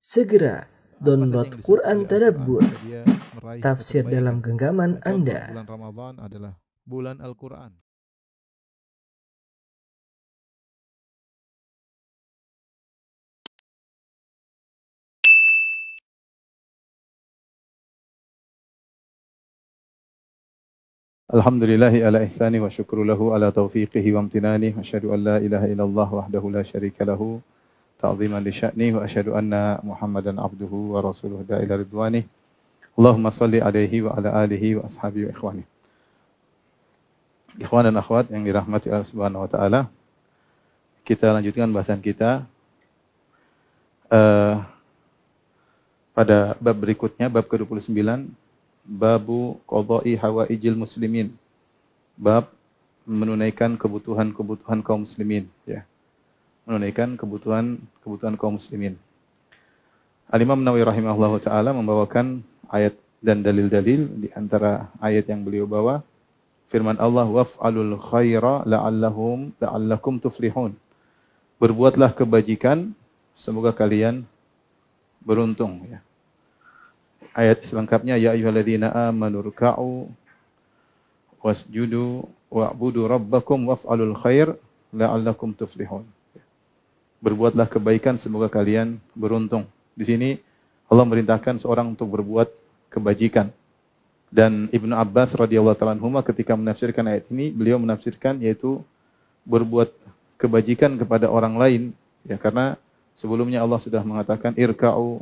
Segera download Quran Tadabbur, tafsir dalam genggaman Anda. Bulan Ramadan adalah bulan Al-Quran. Alhamdulillahi ala ihsani wa syukru lahu ala taufiqihi wa amtinani wa asyhadu an la ilaha illallah wahdahu la syarika lahu ta'ziman li sya'ni wa asyhadu anna Muhammadan abduhu wa da ila ridwani Allahumma salli alaihi wa ala alihi dan akhwat yang dirahmati Allah Subhanahu wa taala kita lanjutkan bahasan kita eh, pada bab berikutnya bab ke-29 babu qada'i hawaijil muslimin. Bab menunaikan kebutuhan-kebutuhan kaum muslimin, ya. Menunaikan kebutuhan-kebutuhan kaum muslimin. Al-Imam Nawawi rahimahullahu taala membawakan ayat dan dalil-dalil di antara ayat yang beliau bawa firman Allah waf'alul khaira la'allahum la'allakum tuflihun. Berbuatlah kebajikan semoga kalian beruntung ya ayat selengkapnya ya ayyuhalladzina amanu ruk'u wasjudu wa'budu rabbakum waf'alul khair la'allakum tuflihun. Berbuatlah kebaikan semoga kalian beruntung. Di sini Allah merintahkan seorang untuk berbuat kebajikan. Dan Ibnu Abbas radhiyallahu taala anhuma ketika menafsirkan ayat ini, beliau menafsirkan yaitu berbuat kebajikan kepada orang lain ya karena sebelumnya Allah sudah mengatakan irka'u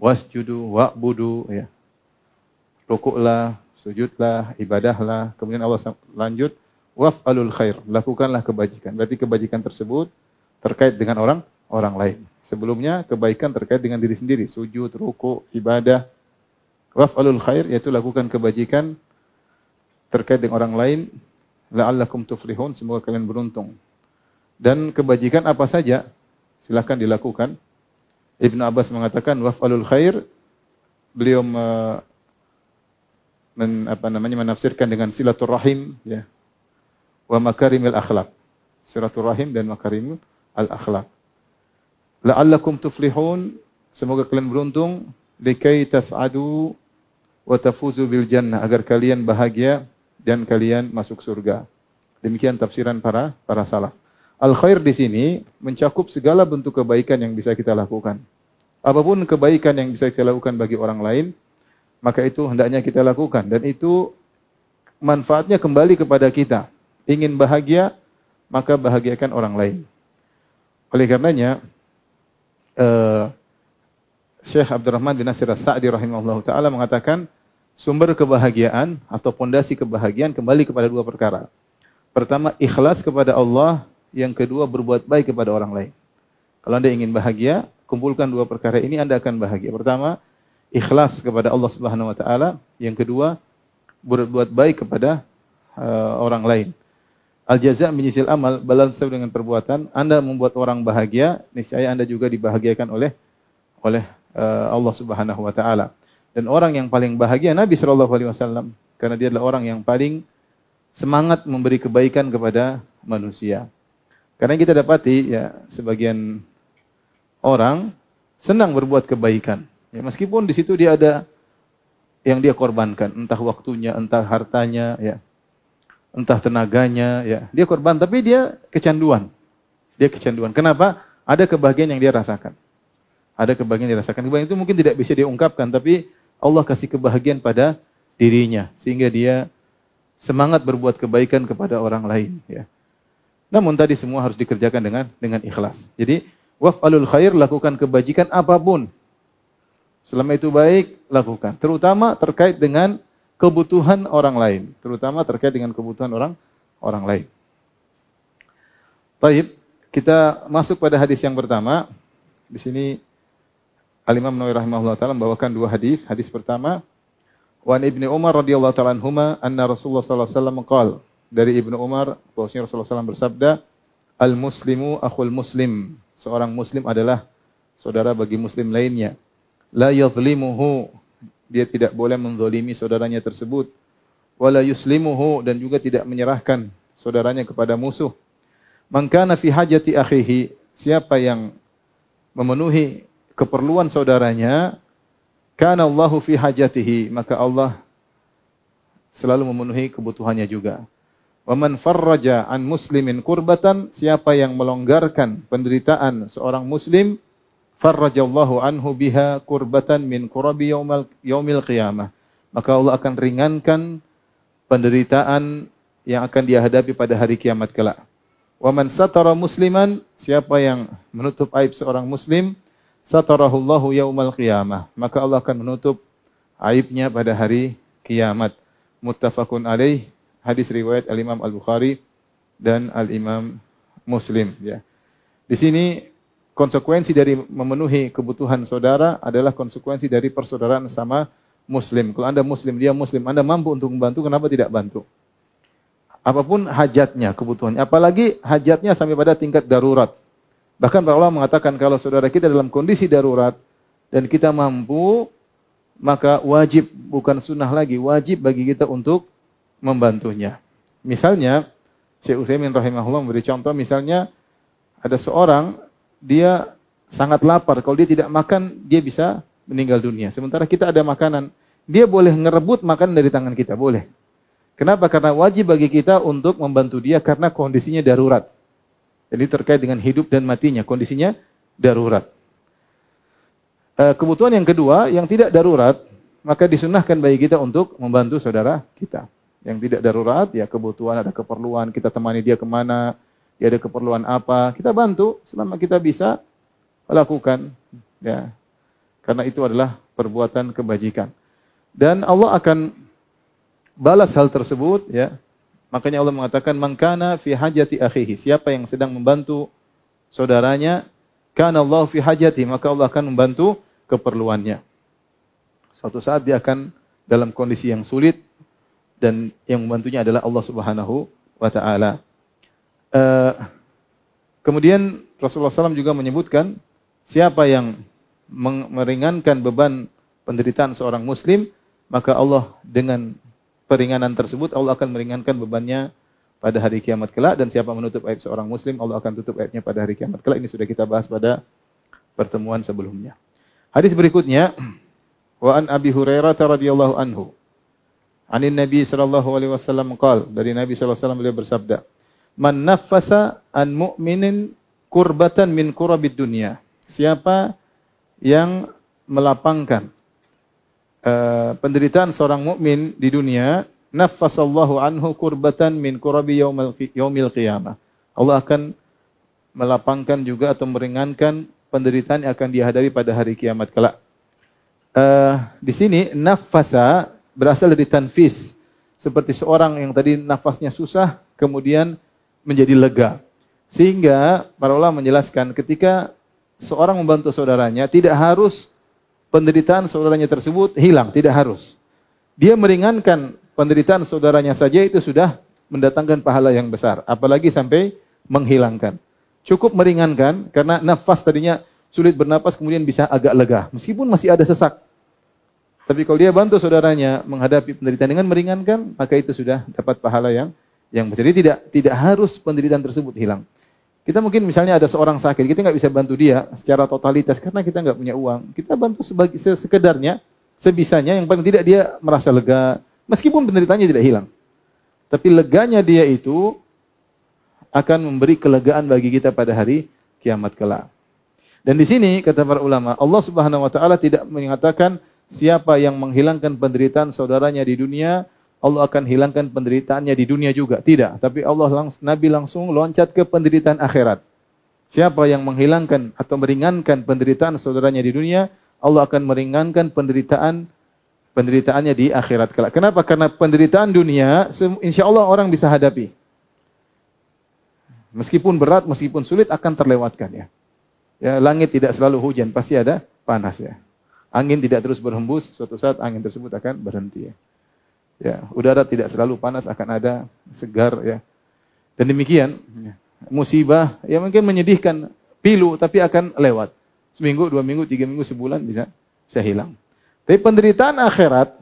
wasjudu wa'budu ya. Rukuklah, sujudlah, ibadahlah. Kemudian Allah lanjut waf'alul khair, lakukanlah kebajikan. Berarti kebajikan tersebut terkait dengan orang orang lain. Sebelumnya kebaikan terkait dengan diri sendiri, sujud, rukuk, ibadah. Waf'alul khair yaitu lakukan kebajikan terkait dengan orang lain. La'allakum tuflihun, semoga kalian beruntung. Dan kebajikan apa saja silahkan dilakukan. Ibnu Abbas mengatakan waf'alul khair beliau me, men, apa namanya menafsirkan dengan silaturahim ya. Wa makarimil akhlak. Silaturahim dan makarimul al akhlak. La'allakum tuflihun semoga kalian beruntung likai tas'adu wa tafuzu bil jannah agar kalian bahagia dan kalian masuk surga. Demikian tafsiran para para salaf. Al khair di sini mencakup segala bentuk kebaikan yang bisa kita lakukan. Apa pun kebaikan yang bisa kita lakukan bagi orang lain, maka itu hendaknya kita lakukan dan itu manfaatnya kembali kepada kita. Ingin bahagia, maka bahagiakan orang lain. Oleh karenanya uh, Syekh Abdurrahman bin Nasir As-Sa'di rahimahullah taala mengatakan sumber kebahagiaan atau pondasi kebahagiaan kembali kepada dua perkara. Pertama, ikhlas kepada Allah yang kedua berbuat baik kepada orang lain. Kalau Anda ingin bahagia, kumpulkan dua perkara ini Anda akan bahagia. Pertama, ikhlas kepada Allah Subhanahu wa taala, yang kedua berbuat baik kepada uh, orang lain. Al jaza menyisil amal, balas sesuai dengan perbuatan. Anda membuat orang bahagia, niscaya Anda juga dibahagiakan oleh oleh uh, Allah Subhanahu wa taala. Dan orang yang paling bahagia Nabi sallallahu alaihi wasallam karena dia adalah orang yang paling semangat memberi kebaikan kepada manusia. Karena kita dapati ya sebagian orang senang berbuat kebaikan. Ya, meskipun di situ dia ada yang dia korbankan, entah waktunya, entah hartanya, ya, entah tenaganya, ya, dia korban, tapi dia kecanduan. Dia kecanduan. Kenapa? Ada kebahagiaan yang dia rasakan. Ada kebahagiaan yang dirasakan. Kebahagiaan itu mungkin tidak bisa diungkapkan, tapi Allah kasih kebahagiaan pada dirinya sehingga dia semangat berbuat kebaikan kepada orang lain. Ya. Namun tadi semua harus dikerjakan dengan dengan ikhlas. Jadi waf'alul khair lakukan kebajikan apa pun. Selama itu baik lakukan. Terutama terkait dengan kebutuhan orang lain. Terutama terkait dengan kebutuhan orang orang lain. Baik, kita masuk pada hadis yang pertama. Di sini Al-Imam Nawawi rahimahullah taala membawakan dua hadis. Hadis pertama, Wan Ibnu Umar radhiyallahu taala anhuma anna Rasulullah sallallahu alaihi wasallam dari Ibnu Umar bahwasanya Rasulullah SAW bersabda, "Al muslimu akhul muslim." Seorang muslim adalah saudara bagi muslim lainnya. La yadhlimuhu. Dia tidak boleh menzalimi saudaranya tersebut. Wala yuslimuhu dan juga tidak menyerahkan saudaranya kepada musuh. Man kana fi hajati akhihi, siapa yang memenuhi keperluan saudaranya, kana Allahu fi hajatihi, maka Allah selalu memenuhi kebutuhannya juga. Wa man farraja an muslimin kurbatan, siapa yang melonggarkan penderitaan seorang muslim, farrajallahu anhu biha kurbatan min kurabi yaumal yaumil qiyamah. Maka Allah akan ringankan penderitaan yang akan dia hadapi pada hari kiamat kelak. Wa man satara musliman, siapa yang menutup aib seorang muslim, satarahullahu yaumal qiyamah. Maka Allah akan menutup aibnya pada hari kiamat. Muttafaqun alaih, hadis riwayat Al-Imam Al-Bukhari dan Al-Imam Muslim ya. Di sini konsekuensi dari memenuhi kebutuhan saudara adalah konsekuensi dari persaudaraan sama muslim. Kalau Anda muslim, dia muslim, Anda mampu untuk membantu, kenapa tidak bantu? Apa pun hajatnya, kebutuhannya. Apalagi hajatnya sampai pada tingkat darurat. Bahkan para ulama mengatakan kalau saudara kita dalam kondisi darurat dan kita mampu, maka wajib bukan sunnah lagi, wajib bagi kita untuk membantunya. Misalnya, Syekh Utsaimin rahimahullah memberi contoh misalnya ada seorang dia sangat lapar, kalau dia tidak makan dia bisa meninggal dunia. Sementara kita ada makanan, dia boleh ngerebut makanan dari tangan kita, boleh. Kenapa? Karena wajib bagi kita untuk membantu dia karena kondisinya darurat. Jadi terkait dengan hidup dan matinya, kondisinya darurat. Eh, kebutuhan yang kedua, yang tidak darurat, maka disunahkan bagi kita untuk membantu saudara kita. Yang tidak darurat, ya kebutuhan, ada keperluan, kita temani dia ke mana, dia ada keperluan apa, kita bantu selama kita bisa lakukan. Ya, karena itu adalah perbuatan kebajikan. Dan Allah akan balas hal tersebut, ya. Makanya Allah mengatakan mangkana fi hajati akhihi. Siapa yang sedang membantu saudaranya, kana Allah fi hajati, maka Allah akan membantu keperluannya. Suatu saat dia akan dalam kondisi yang sulit dan yang membantunya adalah Allah Subhanahu wa taala. Uh, kemudian Rasulullah SAW juga menyebutkan siapa yang meringankan beban penderitaan seorang muslim, maka Allah dengan peringanan tersebut Allah akan meringankan bebannya pada hari kiamat kelak dan siapa menutup aib seorang muslim Allah akan tutup aibnya pada hari kiamat kelak. Ini sudah kita bahas pada pertemuan sebelumnya. Hadis berikutnya wa an Abi Hurairah radhiyallahu anhu Anin Nabi sallallahu alaihi wasallam qal dari Nabi sallallahu alaihi wasallam beliau bersabda, "Man naffasa an mu'minin kurbatan min kurabid dunya." Siapa yang melapangkan uh, penderitaan seorang mukmin di dunia, naffasallahu anhu kurbatan min kurabi yaumil yaumil qiyamah. Allah akan melapangkan juga atau meringankan penderitaan yang akan dihadapi pada hari kiamat kelak. Uh, di sini nafasa berasal dari tanfis. Seperti seorang yang tadi nafasnya susah, kemudian menjadi lega. Sehingga para ulama menjelaskan ketika seorang membantu saudaranya, tidak harus penderitaan saudaranya tersebut hilang, tidak harus. Dia meringankan penderitaan saudaranya saja itu sudah mendatangkan pahala yang besar, apalagi sampai menghilangkan. Cukup meringankan karena nafas tadinya sulit bernapas kemudian bisa agak lega, meskipun masih ada sesak. Tapi kalau dia bantu saudaranya menghadapi penderitaan dengan meringankan, maka itu sudah dapat pahala yang yang. Jadi tidak tidak harus penderitaan tersebut hilang. Kita mungkin misalnya ada seorang sakit, kita nggak bisa bantu dia secara totalitas karena kita nggak punya uang. Kita bantu sebagai sekedarnya, sebisanya. Yang paling tidak dia merasa lega, meskipun penderitaannya tidak hilang. Tapi leganya dia itu akan memberi kelegaan bagi kita pada hari kiamat kelak. Dan di sini kata para ulama, Allah Subhanahu wa taala tidak mengatakan Siapa yang menghilangkan penderitaan saudaranya di dunia, Allah akan hilangkan penderitaannya di dunia juga. Tidak, tapi Allah langs Nabi langsung loncat ke penderitaan akhirat. Siapa yang menghilangkan atau meringankan penderitaan saudaranya di dunia, Allah akan meringankan penderitaan penderitaannya di akhirat kelak. Kenapa? Karena penderitaan dunia, insya Allah orang bisa hadapi. Meskipun berat, meskipun sulit akan terlewatkan ya. Ya, langit tidak selalu hujan, pasti ada panas ya. Angin tidak terus berhembus, suatu saat angin tersebut akan berhenti. Ya. Ya, udara tidak selalu panas, akan ada segar ya. Dan demikian, ya, musibah ya mungkin menyedihkan, pilu tapi akan lewat. Seminggu, dua minggu, tiga minggu, sebulan bisa bisa hilang. Tapi penderitaan akhirat,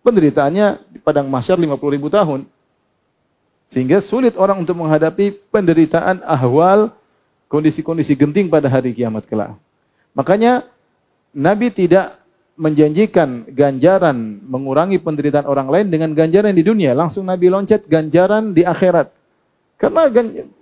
penderitaannya di padang mahsyar 50 ribu tahun. Sehingga sulit orang untuk menghadapi penderitaan ahwal kondisi-kondisi genting pada hari kiamat kelak. Makanya Nabi tidak menjanjikan ganjaran mengurangi penderitaan orang lain dengan ganjaran di dunia. Langsung Nabi loncat ganjaran di akhirat. Karena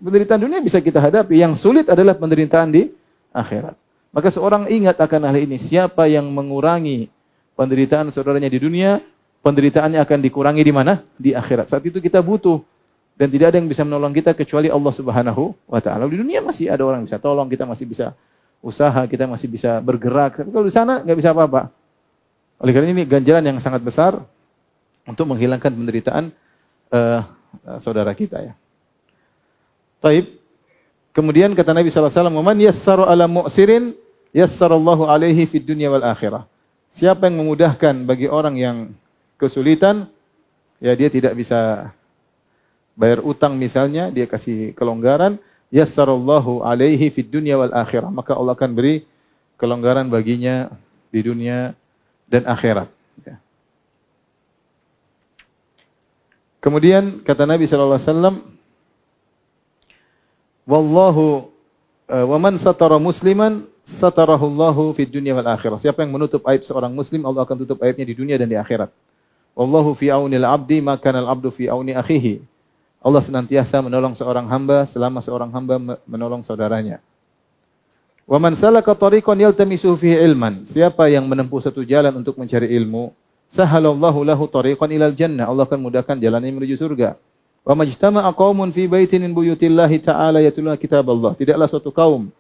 penderitaan dunia bisa kita hadapi. Yang sulit adalah penderitaan di akhirat. Maka seorang ingat akan hal ini. Siapa yang mengurangi penderitaan saudaranya di dunia, penderitaannya akan dikurangi di mana? Di akhirat. Saat itu kita butuh dan tidak ada yang bisa menolong kita kecuali Allah Subhanahu wa taala. Di dunia masih ada orang bisa tolong, kita masih bisa usaha, kita masih bisa bergerak. Tapi kalau di sana nggak bisa apa-apa. Oleh karena ini ganjaran yang sangat besar untuk menghilangkan penderitaan uh, saudara kita ya. Taib. Kemudian kata Nabi SAW, "Man yassaru ala mu'sirin, yassarallahu alaihi fid dunya wal akhirah." Siapa yang memudahkan bagi orang yang kesulitan, ya dia tidak bisa bayar utang misalnya, dia kasih kelonggaran, yassarallahu alaihi fid dunya wal akhirah. Maka Allah akan beri kelonggaran baginya di dunia dan akhirat. Ya. Kemudian kata Nabi sallallahu alaihi wasallam, "Wallahu uh, wa man satara musliman satarahu Allahu fid dunya wal akhirah." Siapa yang menutup aib seorang muslim, Allah akan tutup aibnya di dunia dan di akhirat. Wallahu fi aunil abdi maka al abdu fi auni akhihi. Allah senantiasa menolong seorang hamba selama seorang hamba menolong saudaranya. Wa man salaka tariqan yaltamisu fihi ilman. Siapa yang menempuh satu jalan untuk mencari ilmu, sahalallahu lahu tariqan ilal jannah. Allah akan mudahkan jalannya menuju surga. Wa majtama'a qaumun fi baitin min buyutillahi ta'ala yatluna kitab Allah. Tidaklah suatu kaum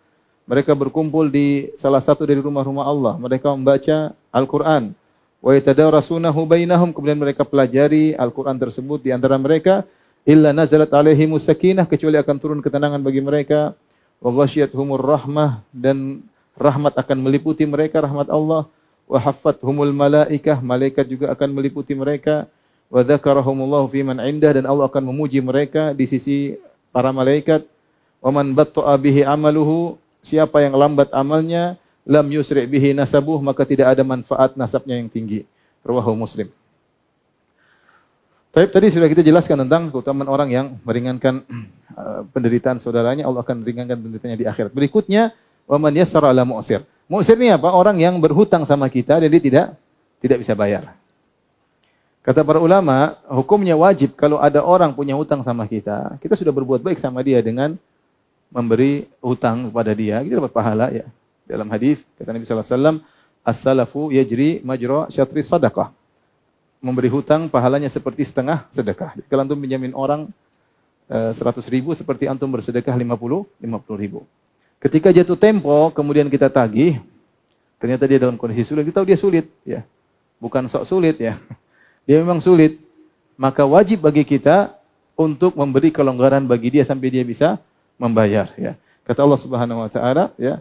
mereka berkumpul di salah satu dari rumah-rumah Allah. Mereka membaca Al-Qur'an. Wa yatadarasunahu bainahum. Kemudian mereka pelajari Al-Qur'an tersebut di antara mereka. Illa nazalat alaihimus sakinah. Kecuali akan turun ketenangan bagi mereka wa ghasyiyatuhumur rahmah dan rahmat akan meliputi mereka rahmat Allah. Wa haffathumul malaikah malaikat juga akan meliputi mereka. Wa dzakarahumullahu fi man indah dan Allah akan memuji mereka di sisi para malaikat. Wa man batta'a bihi amaluhu siapa yang lambat amalnya lam yusri' bihi nasabuh maka tidak ada manfaat nasabnya yang tinggi. Rawahu muslim Baik, tadi sudah kita jelaskan tentang keutamaan orang yang meringankan uh, penderitaan saudaranya, Allah akan meringankan penderitaannya di akhirat. Berikutnya, wa man yassara ala mu'sir. Mu'sir ini apa? Orang yang berhutang sama kita dan dia tidak tidak bisa bayar. Kata para ulama, hukumnya wajib kalau ada orang punya hutang sama kita, kita sudah berbuat baik sama dia dengan memberi hutang kepada dia, kita dapat pahala ya. Dalam hadis kata Nabi sallallahu alaihi wasallam, as-salafu yajri majra syatri sadaqah memberi hutang pahalanya seperti setengah sedekah. Kalau antum pinjamin orang eh, seratus ribu seperti antum bersedekah lima puluh lima puluh ribu. Ketika jatuh tempo, kemudian kita tagih, ternyata dia dalam kondisi sulit. Kita tahu dia sulit, ya, bukan sok sulit ya. Dia memang sulit. Maka wajib bagi kita untuk memberi kelonggaran bagi dia sampai dia bisa membayar. Ya. Kata Allah Subhanahu Wa Taala, ya,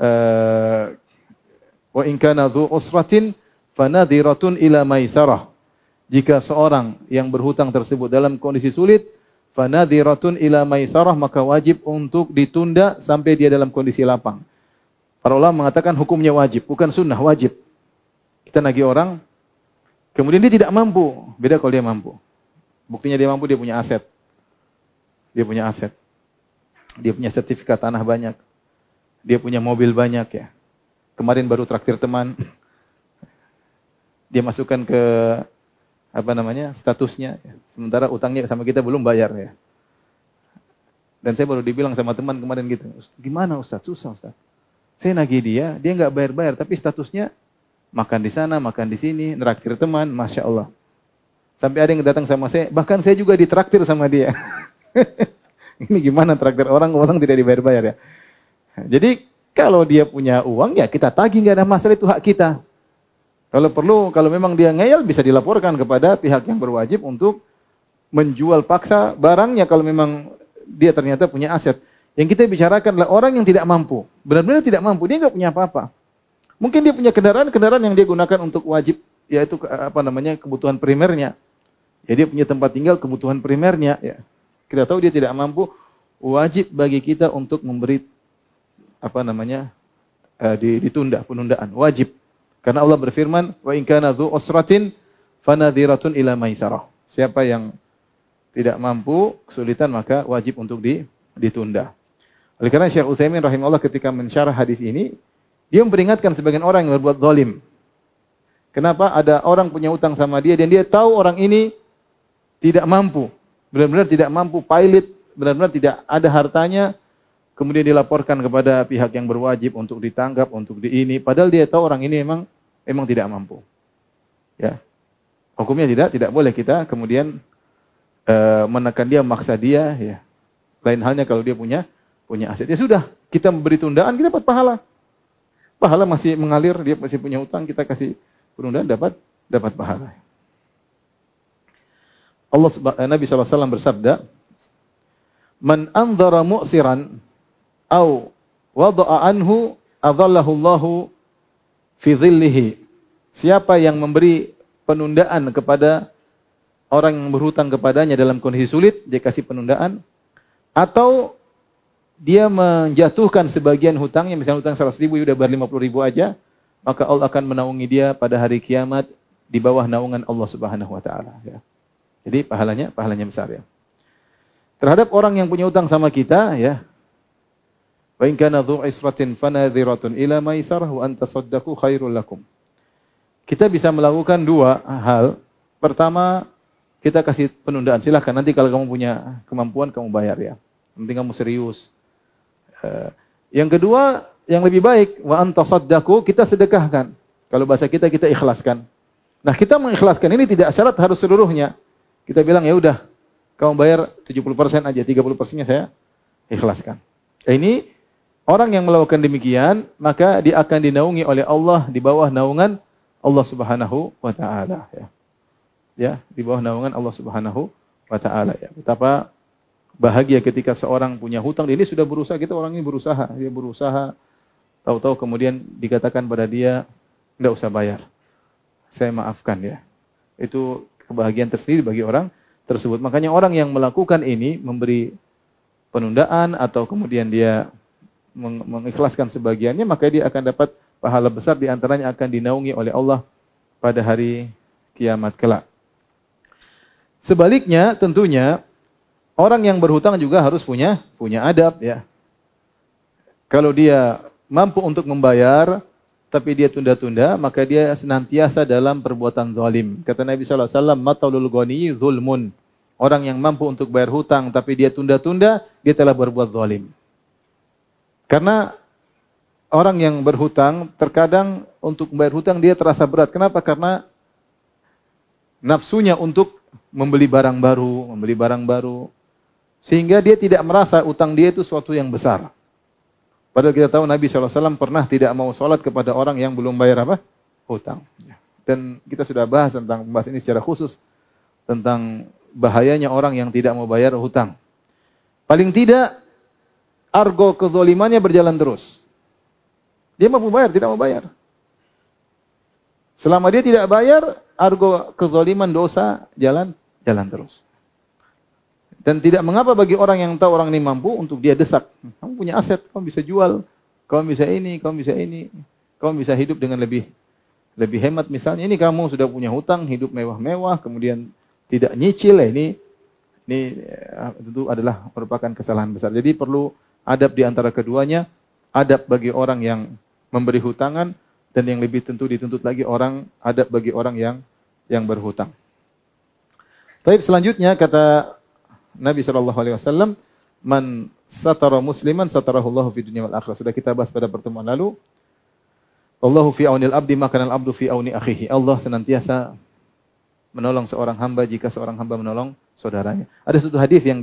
uh, wa in kana usratin fanadhiratun ila maisarah jika seorang yang berhutang tersebut dalam kondisi sulit, fanadhiratun ila maisarah maka wajib untuk ditunda sampai dia dalam kondisi lapang. Para ulama mengatakan hukumnya wajib, bukan sunnah, wajib. Kita nagih orang, kemudian dia tidak mampu. Beda kalau dia mampu. Buktinya dia mampu, dia punya aset. Dia punya aset. Dia punya sertifikat tanah banyak. Dia punya mobil banyak ya. Kemarin baru traktir teman. Dia masukkan ke apa namanya statusnya. Sementara utangnya sama kita belum bayar ya. Dan saya baru dibilang sama teman kemarin gitu, gimana Ustaz? Susah Ustaz. Saya nagih dia, dia nggak bayar-bayar, tapi statusnya makan di sana, makan di sini, neraktir teman, masya Allah. Sampai ada yang datang sama saya, bahkan saya juga ditraktir sama dia. Ini gimana traktir orang, orang tidak dibayar-bayar ya. Jadi kalau dia punya uang ya kita tagih nggak ada masalah itu hak kita. Kalau perlu, kalau memang dia ngeyel bisa dilaporkan kepada pihak yang berwajib untuk menjual paksa barangnya kalau memang dia ternyata punya aset. Yang kita bicarakan adalah orang yang tidak mampu. Benar-benar tidak mampu, dia nggak punya apa-apa. Mungkin dia punya kendaraan-kendaraan yang dia gunakan untuk wajib, yaitu apa namanya kebutuhan primernya. Ya dia punya tempat tinggal, kebutuhan primernya. Ya. Kita tahu dia tidak mampu, wajib bagi kita untuk memberi apa namanya eh, ditunda penundaan, wajib. Karena Allah berfirman, "Wa in kana dzu usratin fanadhiratun ila maisarah." Siapa yang tidak mampu, kesulitan maka wajib untuk di, ditunda. Oleh karena Syekh Utsaimin rahimahullah ketika mensyarah hadis ini, Dia memperingatkan sebagian orang yang berbuat zalim. Kenapa ada orang punya utang sama dia dan dia tahu orang ini tidak mampu, benar-benar tidak mampu, pilot, benar-benar tidak ada hartanya, kemudian dilaporkan kepada pihak yang berwajib untuk ditangkap, untuk di ini, padahal dia tahu orang ini memang memang tidak mampu. Ya. Hukumnya tidak, tidak boleh kita kemudian uh, menekan dia, memaksa dia, ya. Lain halnya kalau dia punya punya aset. Ya sudah, kita memberi tundaan, kita dapat pahala. Pahala masih mengalir, dia masih punya utang, kita kasih penundaan dapat dapat pahala. Allah eh, Nabi SAW bersabda, "Man anzara mu'siran au wada'a anhu adallahu Allahu fi dhillihi." Siapa yang memberi penundaan kepada orang yang berhutang kepadanya dalam kondisi sulit, dia kasih penundaan. Atau dia menjatuhkan sebagian hutangnya, misalnya hutang 100 ribu, ya udah bayar 50 ribu aja, maka Allah akan menaungi dia pada hari kiamat di bawah naungan Allah Subhanahu wa taala ya. Jadi pahalanya pahalanya besar ya. Terhadap orang yang punya hutang sama kita ya. Wa in kana dhu isratin fanadhiratun ila maisarah wa anta saddaqu khairul lakum. Kita bisa melakukan dua hal. Pertama, kita kasih penundaan. Silahkan nanti kalau kamu punya kemampuan kamu bayar ya. Penting kamu serius. Eh, yang kedua, yang lebih baik wa anta saddaqu kita sedekahkan. Kalau bahasa kita kita ikhlaskan. Nah, kita mengikhlaskan ini tidak syarat harus seluruhnya. Kita bilang ya udah, kamu bayar 70% aja, 30%-nya saya ikhlaskan. Eh, ini orang yang melakukan demikian, maka dia akan dinaungi oleh Allah di bawah naungan Allah Subhanahu wa taala ya. Ya, di bawah naungan Allah Subhanahu wa taala ya. Betapa bahagia ketika seorang punya hutang ini sudah berusaha kita orang ini berusaha, dia berusaha tahu-tahu kemudian dikatakan pada dia enggak usah bayar. Saya maafkan ya. Itu kebahagiaan tersendiri bagi orang tersebut. Makanya orang yang melakukan ini memberi penundaan atau kemudian dia mengikhlaskan sebagiannya maka dia akan dapat pahala besar di antaranya akan dinaungi oleh Allah pada hari kiamat kelak. Sebaliknya tentunya orang yang berhutang juga harus punya punya adab ya. Kalau dia mampu untuk membayar tapi dia tunda-tunda, maka dia senantiasa dalam perbuatan zalim. Kata Nabi sallallahu alaihi wasallam, "Matalul zulmun." Orang yang mampu untuk bayar hutang tapi dia tunda-tunda, dia telah berbuat zalim. Karena orang yang berhutang terkadang untuk membayar hutang dia terasa berat. Kenapa? Karena nafsunya untuk membeli barang baru, membeli barang baru sehingga dia tidak merasa utang dia itu suatu yang besar. Padahal kita tahu Nabi SAW pernah tidak mau sholat kepada orang yang belum bayar apa? Hutang. Dan kita sudah bahas tentang bahas ini secara khusus tentang bahayanya orang yang tidak mau bayar hutang. Paling tidak argo kezolimannya berjalan terus. Dia mampu bayar, tidak mau bayar. Selama dia tidak bayar, argo kezaliman dosa jalan jalan terus. Dan tidak mengapa bagi orang yang tahu orang ini mampu untuk dia desak. Kamu punya aset, kamu bisa jual, kamu bisa ini, kamu bisa ini, kamu bisa hidup dengan lebih lebih hemat misalnya. Ini kamu sudah punya hutang, hidup mewah-mewah, kemudian tidak nyicil, ini ini ya, tentu adalah merupakan kesalahan besar. Jadi perlu adab di antara keduanya, adab bagi orang yang memberi hutangan dan yang lebih tentu dituntut lagi orang ada bagi orang yang yang berhutang. Tapi selanjutnya kata Nabi Shallallahu Alaihi Wasallam, man satara musliman satarahullahu fi dunya wal akhirah. Sudah kita bahas pada pertemuan lalu. Allahu fi aunil abdi maka al abdu fi auni akhihi. Allah senantiasa menolong seorang hamba jika seorang hamba menolong saudaranya. Ada satu hadis yang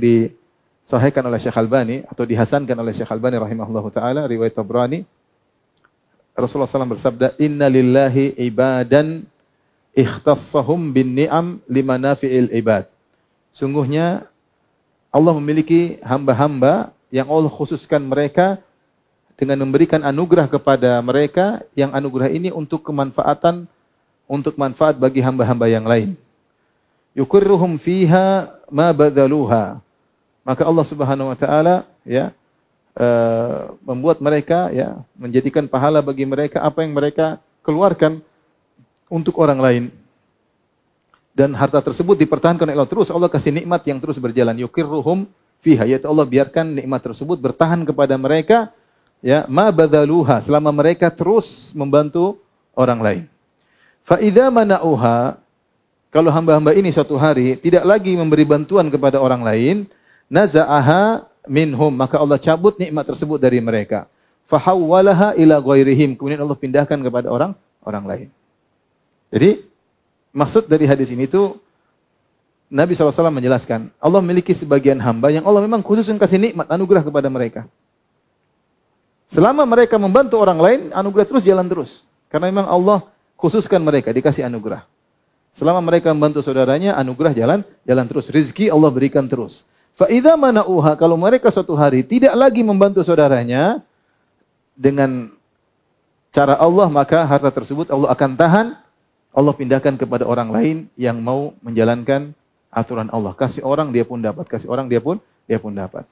disahihkan oleh Syekh Albani atau dihasankan oleh Syekh Albani rahimahullahu taala riwayat Tabrani Rasulullah SAW bersabda, Inna lillahi ibadan ikhtassahum bin ni'am lima nafi'il ibad. Sungguhnya Allah memiliki hamba-hamba yang Allah khususkan mereka dengan memberikan anugerah kepada mereka yang anugerah ini untuk kemanfaatan untuk manfaat bagi hamba-hamba yang lain. Yukurruhum fiha ma badaluha. Maka Allah Subhanahu wa taala ya uh, membuat mereka ya menjadikan pahala bagi mereka apa yang mereka keluarkan untuk orang lain. Dan harta tersebut dipertahankan oleh Allah terus. Allah kasih nikmat yang terus berjalan. Yukirruhum fiha. Yaitu Allah biarkan nikmat tersebut bertahan kepada mereka. ya ma badzaluha selama mereka terus membantu orang lain. Fa idza mana'uha kalau hamba-hamba ini suatu hari tidak lagi memberi bantuan kepada orang lain, naza'aha minhum maka Allah cabut nikmat tersebut dari mereka. Fahawwalaha ila ghairihim kemudian Allah pindahkan kepada orang orang lain. Jadi maksud dari hadis ini itu Nabi SAW menjelaskan, Allah memiliki sebagian hamba yang Allah memang khusus kasih nikmat, anugerah kepada mereka. Selama mereka membantu orang lain, anugerah terus jalan terus. Karena memang Allah khususkan mereka, dikasih anugerah. Selama mereka membantu saudaranya, anugerah jalan jalan terus. Rizki Allah berikan terus. Fa'idha mana'uha, kalau mereka suatu hari tidak lagi membantu saudaranya, dengan cara Allah, maka harta tersebut Allah akan tahan, Allah pindahkan kepada orang lain yang mau menjalankan aturan Allah. Kasih orang dia pun dapat, kasih orang dia pun dia pun dapat.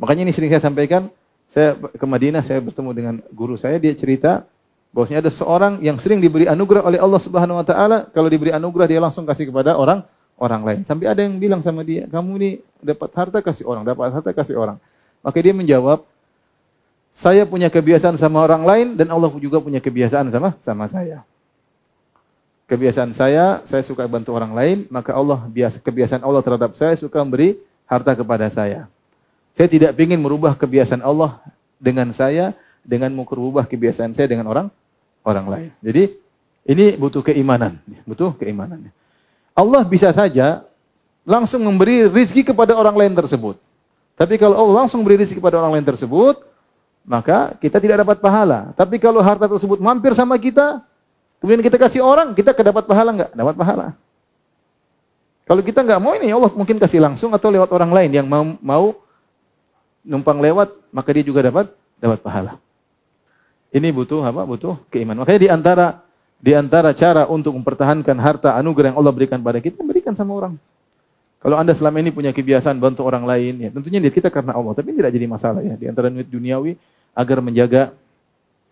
Makanya ini sering saya sampaikan, saya ke Madinah, saya bertemu dengan guru saya, dia cerita bahwasanya ada seorang yang sering diberi anugerah oleh Allah Subhanahu wa taala, kalau diberi anugerah dia langsung kasih kepada orang orang lain. Sampai ada yang bilang sama dia, "Kamu ini dapat harta kasih orang, dapat harta kasih orang." Maka dia menjawab, "Saya punya kebiasaan sama orang lain dan Allah juga punya kebiasaan sama sama saya." kebiasaan saya, saya suka bantu orang lain, maka Allah biasa kebiasaan Allah terhadap saya suka memberi harta kepada saya. Saya tidak ingin merubah kebiasaan Allah dengan saya dengan merubah kebiasaan saya dengan orang orang lain. Jadi ini butuh keimanan, butuh keimanan. Allah bisa saja langsung memberi rizki kepada orang lain tersebut. Tapi kalau Allah langsung beri rizki kepada orang lain tersebut, maka kita tidak dapat pahala. Tapi kalau harta tersebut mampir sama kita, Kemudian kita kasih orang, kita kedapat pahala enggak? Dapat pahala. Kalau kita enggak mau ini, Allah mungkin kasih langsung atau lewat orang lain yang mau, mau numpang lewat, maka dia juga dapat dapat pahala. Ini butuh apa? Butuh keimanan. Makanya di antara di antara cara untuk mempertahankan harta anugerah yang Allah berikan pada kita, berikan sama orang. Kalau Anda selama ini punya kebiasaan bantu orang lain, ya tentunya niat kita karena Allah, tapi tidak jadi masalah ya. Di antara niat duniawi agar menjaga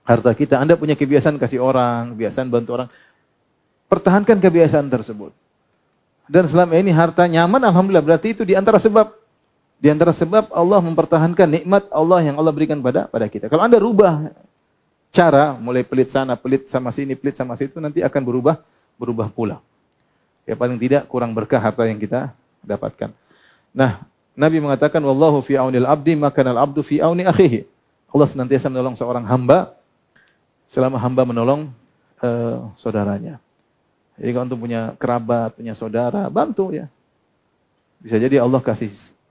harta kita. Anda punya kebiasaan kasih orang, kebiasaan bantu orang. Pertahankan kebiasaan tersebut. Dan selama ini harta nyaman, Alhamdulillah. Berarti itu di antara sebab. Di antara sebab Allah mempertahankan nikmat Allah yang Allah berikan pada pada kita. Kalau Anda rubah cara, mulai pelit sana, pelit sama sini, pelit sama situ, nanti akan berubah berubah pula. Ya paling tidak kurang berkah harta yang kita dapatkan. Nah, Nabi mengatakan wallahu fi aunil abdi maka al abdu fi auni akhihi. Allah senantiasa menolong seorang hamba selama hamba menolong uh, saudaranya. Jadi kalau untuk punya kerabat, punya saudara, bantu ya. Bisa jadi Allah kasih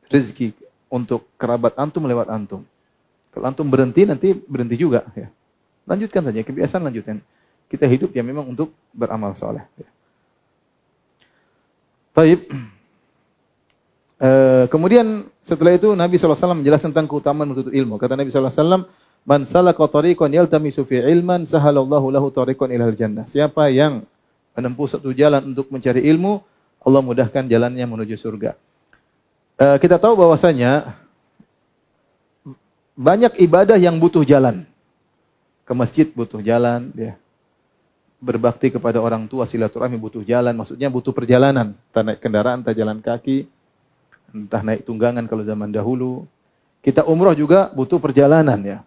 rezeki untuk kerabat antum lewat antum. Kalau antum berhenti, nanti berhenti juga. Ya. Lanjutkan saja, kebiasaan lanjutkan. Kita hidup ya memang untuk beramal soleh. Ya. Taib. Uh, kemudian setelah itu Nabi SAW menjelaskan tentang keutamaan menuntut ilmu. Kata Nabi SAW, Man salaka tariqan yaltamisu fi ilman sahalallahu lahu tariqan ilal jannah. Siapa yang menempuh satu jalan untuk mencari ilmu, Allah mudahkan jalannya menuju surga. Uh, kita tahu bahwasanya banyak ibadah yang butuh jalan. Ke masjid butuh jalan, ya. Berbakti kepada orang tua silaturahmi butuh jalan, maksudnya butuh perjalanan, entah naik kendaraan, entah jalan kaki, entah naik tunggangan kalau zaman dahulu. Kita umroh juga butuh perjalanan ya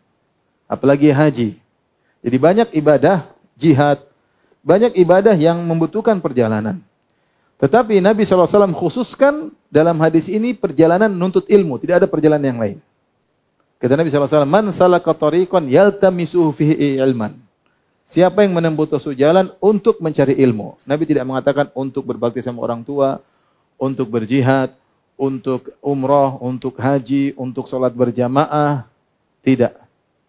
apalagi haji. Jadi banyak ibadah jihad, banyak ibadah yang membutuhkan perjalanan. Tetapi Nabi SAW khususkan dalam hadis ini perjalanan menuntut ilmu, tidak ada perjalanan yang lain. Kata Nabi SAW, Man salaka tariqan yaltamisuhu fihi ilman. Siapa yang menempuh suatu jalan untuk mencari ilmu. Nabi tidak mengatakan untuk berbakti sama orang tua, untuk berjihad, untuk umroh, untuk haji, untuk sholat berjamaah. Tidak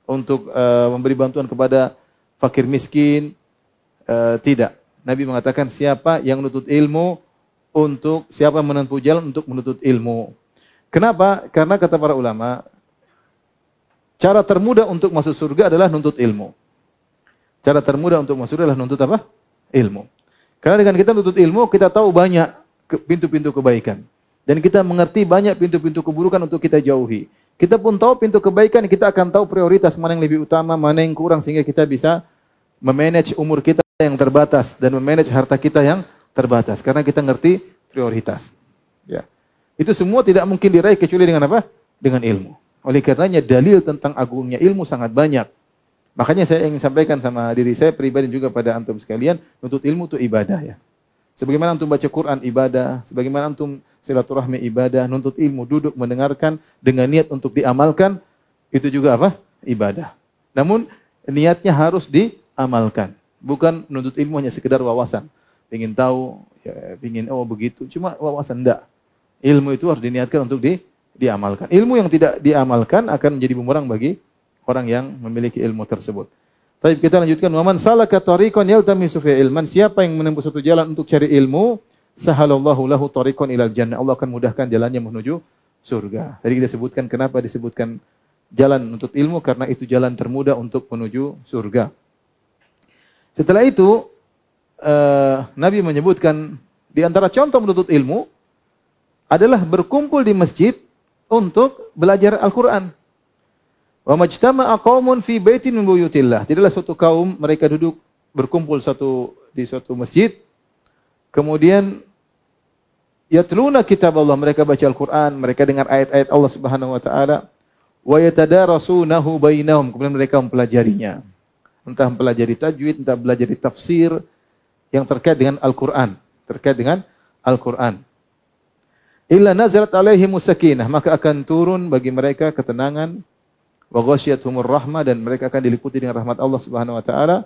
untuk uh, memberi bantuan kepada fakir miskin. Uh, tidak. Nabi mengatakan siapa yang menuntut ilmu untuk siapa menempuh jalan untuk menuntut ilmu. Kenapa? Karena kata para ulama, cara termudah untuk masuk surga adalah nuntut ilmu. Cara termudah untuk masuk surga adalah nuntut apa? Ilmu. Karena dengan kita nuntut ilmu, kita tahu banyak pintu-pintu kebaikan. Dan kita mengerti banyak pintu-pintu keburukan untuk kita jauhi. Kita pun tahu pintu kebaikan, kita akan tahu prioritas mana yang lebih utama, mana yang kurang sehingga kita bisa memanage umur kita yang terbatas dan memanage harta kita yang terbatas karena kita ngerti prioritas. Ya. Itu semua tidak mungkin diraih kecuali dengan apa? Dengan ilmu. Oleh karenanya dalil tentang agungnya ilmu sangat banyak. Makanya saya ingin sampaikan sama diri saya pribadi juga pada antum sekalian, nuntut ilmu itu ibadah ya. Sebagaimana antum baca Quran ibadah, sebagaimana antum silaturahmi ibadah, nuntut ilmu, duduk mendengarkan dengan niat untuk diamalkan, itu juga apa? Ibadah. Namun niatnya harus diamalkan. Bukan nuntut ilmu hanya sekedar wawasan. Ingin tahu, ya, ingin oh begitu, cuma wawasan enggak. Ilmu itu harus diniatkan untuk di, diamalkan. Ilmu yang tidak diamalkan akan menjadi bumerang bagi orang yang memiliki ilmu tersebut. Tapi kita lanjutkan. Waman salaka tariqan yaltamisu fi ilman. Siapa yang menempuh satu jalan untuk cari ilmu, sahalallahu lahu tariqan ilal jannah. Allah akan mudahkan jalannya menuju surga. Tadi kita sebutkan kenapa disebutkan jalan untuk ilmu karena itu jalan termudah untuk menuju surga. Setelah itu uh, Nabi menyebutkan di antara contoh menuntut ilmu adalah berkumpul di masjid untuk belajar Al-Qur'an. Wa majtama'a qaumun fi baitin min buyutillah. Tidaklah suatu kaum mereka duduk berkumpul satu di suatu masjid kemudian yatluna kitab Allah, mereka baca Al-Qur'an, mereka dengar ayat-ayat Allah Subhanahu wa taala, wa yatadarasunahu bainahum, kemudian mereka mempelajarinya. Entah mempelajari tajwid, entah belajar tafsir yang terkait dengan Al-Qur'an, terkait dengan Al-Qur'an. Illa nazalat alaihi musakinah, maka akan turun bagi mereka ketenangan. Wa ghasyiyatuhumur rahmah. Dan mereka akan diliputi dengan rahmat Allah Subhanahu wa taala.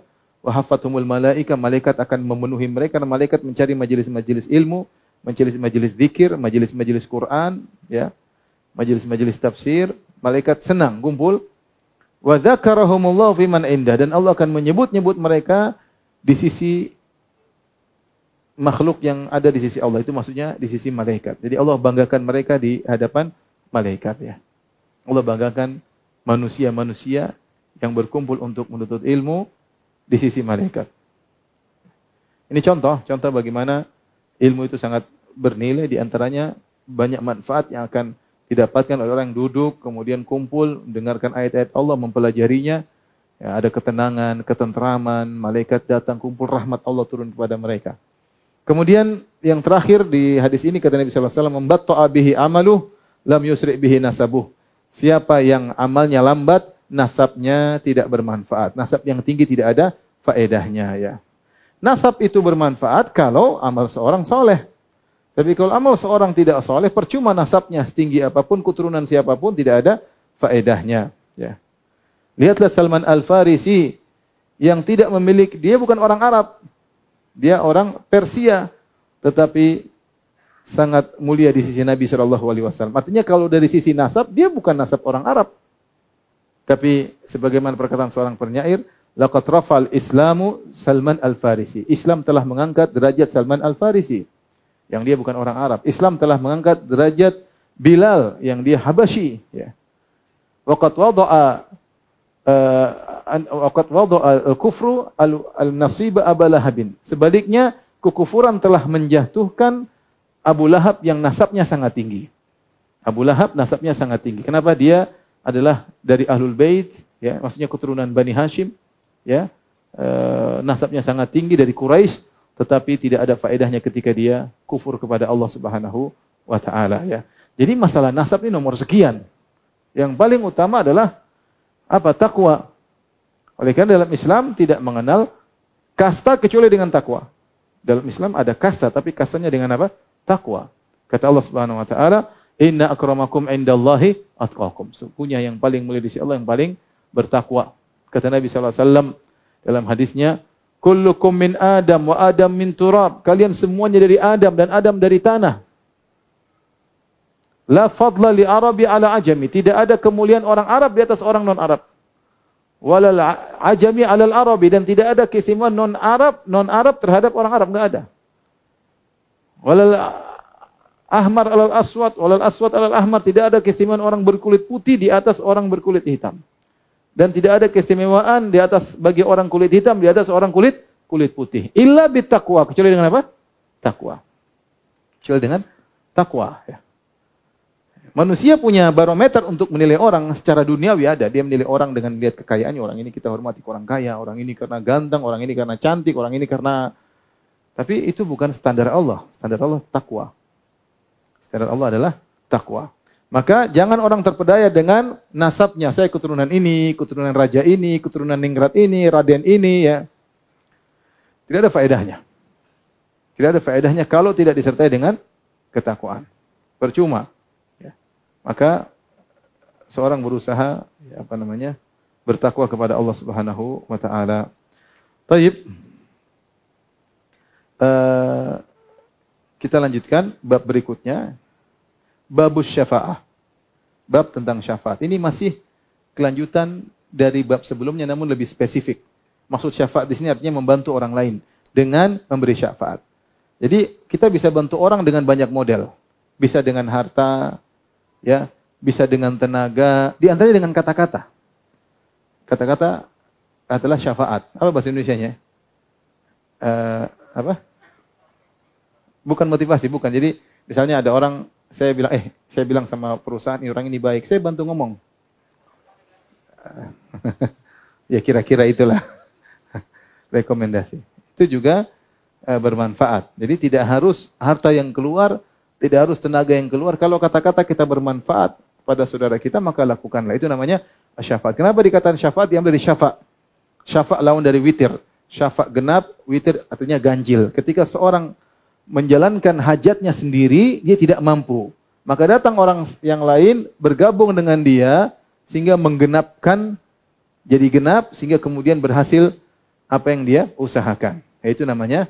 Wa hafathumul malaika. Malaikat akan memenuhi mereka. Malaikat mencari majelis-majelis ilmu. Majelis-majelis zikir, majelis-majelis Quran, ya, majelis-majelis tafsir, malaikat senang kumpul. Wa dzakarahumullahu fiman indah. Dan Allah akan menyebut-nyebut mereka di sisi makhluk yang ada di sisi Allah itu maksudnya di sisi malaikat. Jadi Allah banggakan mereka di hadapan malaikat ya. Allah banggakan manusia-manusia yang berkumpul untuk menuntut ilmu di sisi malaikat. Ini contoh, contoh bagaimana ilmu itu sangat bernilai di antaranya banyak manfaat yang akan didapatkan oleh orang yang duduk kemudian kumpul mendengarkan ayat-ayat Allah mempelajarinya ya, ada ketenangan, ketentraman, malaikat datang kumpul rahmat Allah turun kepada mereka. Kemudian yang terakhir di hadis ini kata Nabi sallallahu alaihi wasallam membatta bihi amalu lam yusri bihi nasabuh. Siapa yang amalnya lambat, nasabnya tidak bermanfaat. Nasab yang tinggi tidak ada faedahnya ya. Nasab itu bermanfaat kalau amal seorang soleh. Tapi kalau amal seorang tidak soleh, percuma nasabnya setinggi apa pun, keturunan siapa pun tidak ada faedahnya. Ya. Lihatlah Salman Al-Farisi yang tidak memiliki, dia bukan orang Arab. Dia orang Persia. Tetapi sangat mulia di sisi Nabi Shallallahu Alaihi Wasallam. Artinya kalau dari sisi nasab, dia bukan nasab orang Arab. Tapi sebagaimana perkataan seorang penyair, Laqad rafal Islamu Salman Al-Farisi. Islam telah mengangkat derajat Salman Al-Farisi. Yang dia bukan orang Arab. Islam telah mengangkat derajat Bilal yang dia Habasyi. Ya. Waqad wada'a uh, waqad wada'a al-kufru al-nasiba Abu Lahabin. Sebaliknya, kekufuran telah menjatuhkan Abu Lahab yang nasabnya sangat tinggi. Abu Lahab nasabnya sangat tinggi. Kenapa dia adalah dari Ahlul Bait, ya, maksudnya keturunan Bani Hashim, ya e, nasabnya sangat tinggi dari Quraisy tetapi tidak ada faedahnya ketika dia kufur kepada Allah Subhanahu wa taala ya. Jadi masalah nasab ini nomor sekian. Yang paling utama adalah apa? Takwa. Oleh karena dalam Islam tidak mengenal kasta kecuali dengan takwa. Dalam Islam ada kasta tapi kastanya dengan apa? Takwa. Kata Allah Subhanahu wa taala, "Inna akramakum indallahi atqakum." Sesungguhnya yang paling mulia di sisi Allah yang paling bertakwa. Kata Nabi SAW dalam hadisnya, Kullukum min Adam wa Adam min turab. Kalian semuanya dari Adam dan Adam dari tanah. La fadla li Arabi ala ajami. Tidak ada kemuliaan orang Arab di atas orang non-Arab. Walal ajami ala Arabi. Dan tidak ada keistimewaan non-Arab, non-Arab terhadap orang Arab. Enggak ada. Walal ahmar alal aswad, walal aswad alal ahmar. Tidak ada keistimewaan orang berkulit putih di atas orang berkulit hitam. Dan tidak ada keistimewaan di atas bagi orang kulit hitam di atas orang kulit kulit putih. Illa bittaqwa. Kecuali dengan apa? Takwa. Kecuali dengan takwa. Ya. Manusia punya barometer untuk menilai orang secara duniawi ada. Dia menilai orang dengan lihat kekayaannya. Orang ini kita hormati orang kaya, orang ini karena ganteng, orang ini karena cantik, orang ini karena tapi itu bukan standar Allah. Standar Allah takwa. Standar Allah adalah takwa. Maka jangan orang terpedaya dengan nasabnya. Saya keturunan ini, keturunan raja ini, keturunan ningrat ini, raden ini ya. Tidak ada faedahnya. Tidak ada faedahnya kalau tidak disertai dengan ketakwaan. Percuma. Maka seorang berusaha ya, apa namanya? bertakwa kepada Allah Subhanahu wa taala. Baik. Uh, kita lanjutkan bab berikutnya babus syafa'ah. Bab tentang syafaat. Ini masih kelanjutan dari bab sebelumnya namun lebih spesifik. Maksud syafaat di sini artinya membantu orang lain dengan memberi syafaat. Jadi kita bisa bantu orang dengan banyak model. Bisa dengan harta, ya, bisa dengan tenaga, di antaranya dengan kata-kata. Kata-kata adalah syafaat. Apa bahasa Indonesia-nya? Uh, apa? Bukan motivasi, bukan. Jadi misalnya ada orang saya bilang, eh, saya bilang sama perusahaan ini orang ini baik, saya bantu ngomong. ya kira-kira itulah rekomendasi. Itu juga e, bermanfaat. Jadi tidak harus harta yang keluar, tidak harus tenaga yang keluar. Kalau kata-kata kita bermanfaat pada saudara kita, maka lakukanlah. Itu namanya syafaat. Kenapa dikatakan syafaat? Diambil dari syafa. Syafa lawan dari witir. Syafa genap, witir artinya ganjil. Ketika seorang menjalankan hajatnya sendiri, dia tidak mampu. Maka datang orang yang lain bergabung dengan dia sehingga menggenapkan jadi genap sehingga kemudian berhasil apa yang dia usahakan. Itu namanya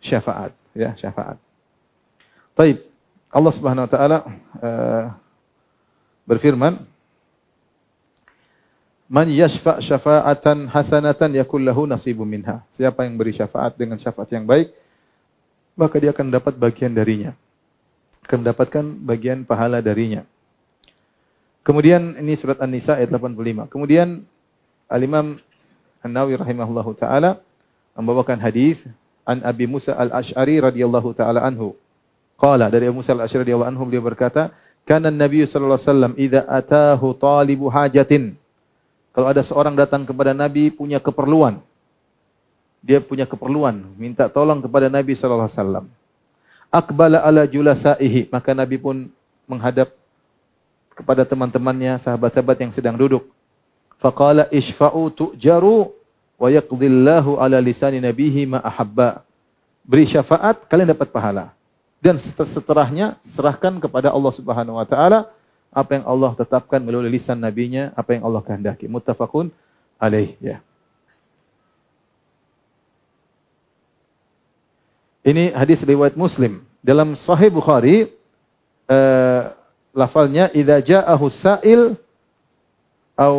syafaat, ya, syafaat. Baik. Allah Subhanahu wa taala uh, berfirman, Man yashfa' syafa'atan hasanatan yakul lahu nasibun minha. Siapa yang beri syafaat dengan syafaat yang baik, maka dia akan dapat bagian darinya. Akan mendapatkan bagian pahala darinya. Kemudian ini surat An-Nisa ayat 85. Kemudian Al-Imam An-Nawawi rahimahullahu taala membawakan hadis an Abi Musa Al-Asy'ari radhiyallahu taala anhu. Qala dari Abu Musa Al-Asy'ari radhiyallahu anhu beliau berkata, "Kana Nabi sallallahu alaihi wasallam idza atahu talibu hajatin" Kalau ada seorang datang kepada Nabi punya keperluan, dia punya keperluan, minta tolong kepada Nabi sallallahu alaihi wasallam. Akbala ala julasaihi, maka Nabi pun menghadap kepada teman-temannya, sahabat-sahabat yang sedang duduk. Faqala isfa'u tu'jaru wa yaqdillahu ala lisani nabihi ma ahabba. Beri syafaat, kalian dapat pahala. Dan setelahnya serahkan kepada Allah Subhanahu wa taala apa yang Allah tetapkan melalui lisan nabinya, apa yang Allah kehendaki. Muttafaqun alaih ya. Ini hadis riwayat Muslim. Dalam Sahih Bukhari uh, lafalnya idza ja'ahu sa'il au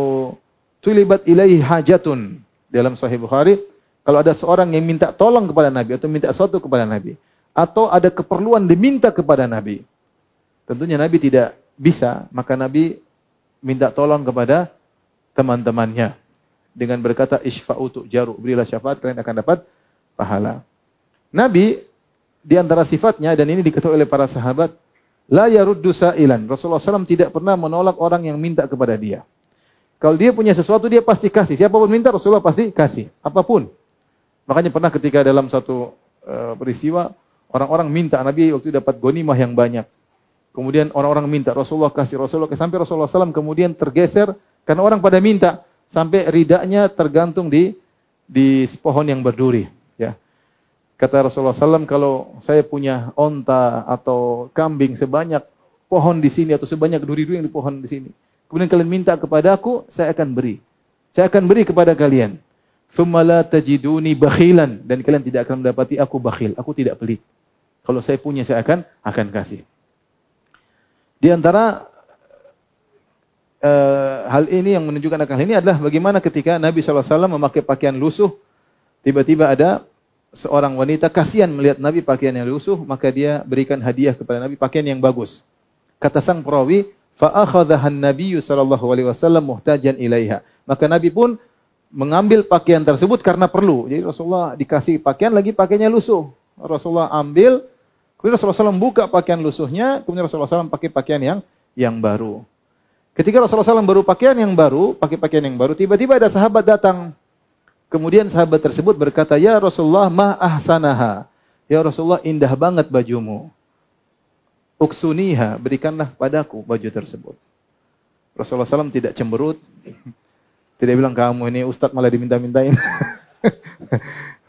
tulibat ilaihi hajatun. Dalam Sahih Bukhari kalau ada seorang yang minta tolong kepada Nabi atau minta sesuatu kepada Nabi atau ada keperluan diminta kepada Nabi. Tentunya Nabi tidak bisa, maka Nabi minta tolong kepada teman-temannya dengan berkata isfa'u jaru, berilah syafaat kalian akan dapat pahala. Nabi di antara sifatnya dan ini diketahui oleh para sahabat, la yaruddu sa'ilan. Rasulullah SAW tidak pernah menolak orang yang minta kepada dia. Kalau dia punya sesuatu dia pasti kasih. Siapa pun minta Rasulullah pasti kasih, apa pun. Makanya pernah ketika dalam satu uh, peristiwa orang-orang minta Nabi waktu dapat gonimah yang banyak. Kemudian orang-orang minta Rasulullah kasih Rasulullah sampai Rasulullah SAW kemudian tergeser karena orang pada minta sampai ridaknya tergantung di di pohon yang berduri. Kata Rasulullah SAW, kalau saya punya onta atau kambing sebanyak pohon di sini atau sebanyak duri-duri yang di pohon di sini. Kemudian kalian minta kepada aku, saya akan beri. Saya akan beri kepada kalian. Thumma tajiduni bakhilan. Dan kalian tidak akan mendapati aku bakhil. Aku tidak pelit. Kalau saya punya, saya akan akan kasih. Di antara uh, hal ini yang menunjukkan akan hal ini adalah bagaimana ketika Nabi SAW memakai pakaian lusuh, tiba-tiba ada seorang wanita kasihan melihat Nabi pakaian yang lusuh, maka dia berikan hadiah kepada Nabi pakaian yang bagus. Kata sang perawi, fa akhadhaha an-nabiy sallallahu alaihi wasallam muhtajan ilaiha. Maka Nabi pun mengambil pakaian tersebut karena perlu. Jadi Rasulullah dikasih pakaian lagi pakaiannya lusuh. Rasulullah ambil, kemudian Rasulullah SAW buka pakaian lusuhnya, kemudian Rasulullah SAW pakai pakaian yang yang baru. Ketika Rasulullah SAW baru pakaian yang baru, pakai pakaian yang baru, tiba-tiba ada sahabat datang Kemudian sahabat tersebut berkata, "Ya Rasulullah, ma ahsanaha." Ya Rasulullah, indah banget bajumu. uksuniha, berikanlah padaku baju tersebut. Rasulullah SAW tidak cemberut, tidak bilang kamu ini ustadz malah diminta-mintain.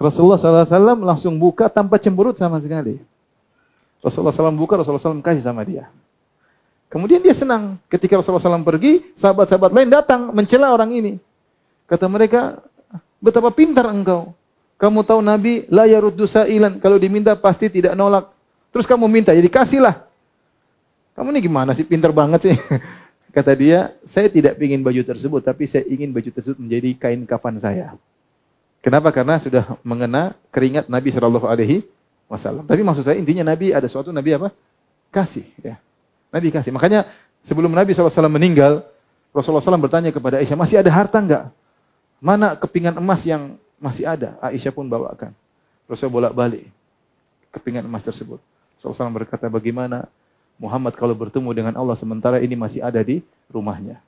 Rasulullah SAW langsung buka tanpa cemberut sama sekali. Rasulullah SAW buka, Rasulullah SAW kasih sama dia. Kemudian dia senang. Ketika Rasulullah SAW pergi, sahabat-sahabat lain datang mencela orang ini. Kata mereka, betapa pintar engkau. Kamu tahu Nabi, la yaruddu sa'ilan. Kalau diminta pasti tidak nolak. Terus kamu minta, jadi kasihlah. Kamu ini gimana sih, pintar banget sih. Kata dia, saya tidak ingin baju tersebut, tapi saya ingin baju tersebut menjadi kain kafan saya. Kenapa? Karena sudah mengena keringat Nabi Shallallahu Alaihi Wasallam. Tapi maksud saya intinya Nabi ada suatu Nabi apa? Kasih. Ya. Nabi kasih. Makanya sebelum Nabi SAW meninggal, Rasulullah SAW bertanya kepada Aisyah, masih ada harta enggak? Mana kepingan emas yang masih ada? Aisyah pun bawakan. Rasulullah bolak-balik kepingan emas tersebut. Rasulullah SAW berkata, bagaimana Muhammad kalau bertemu dengan Allah sementara ini masih ada di rumahnya.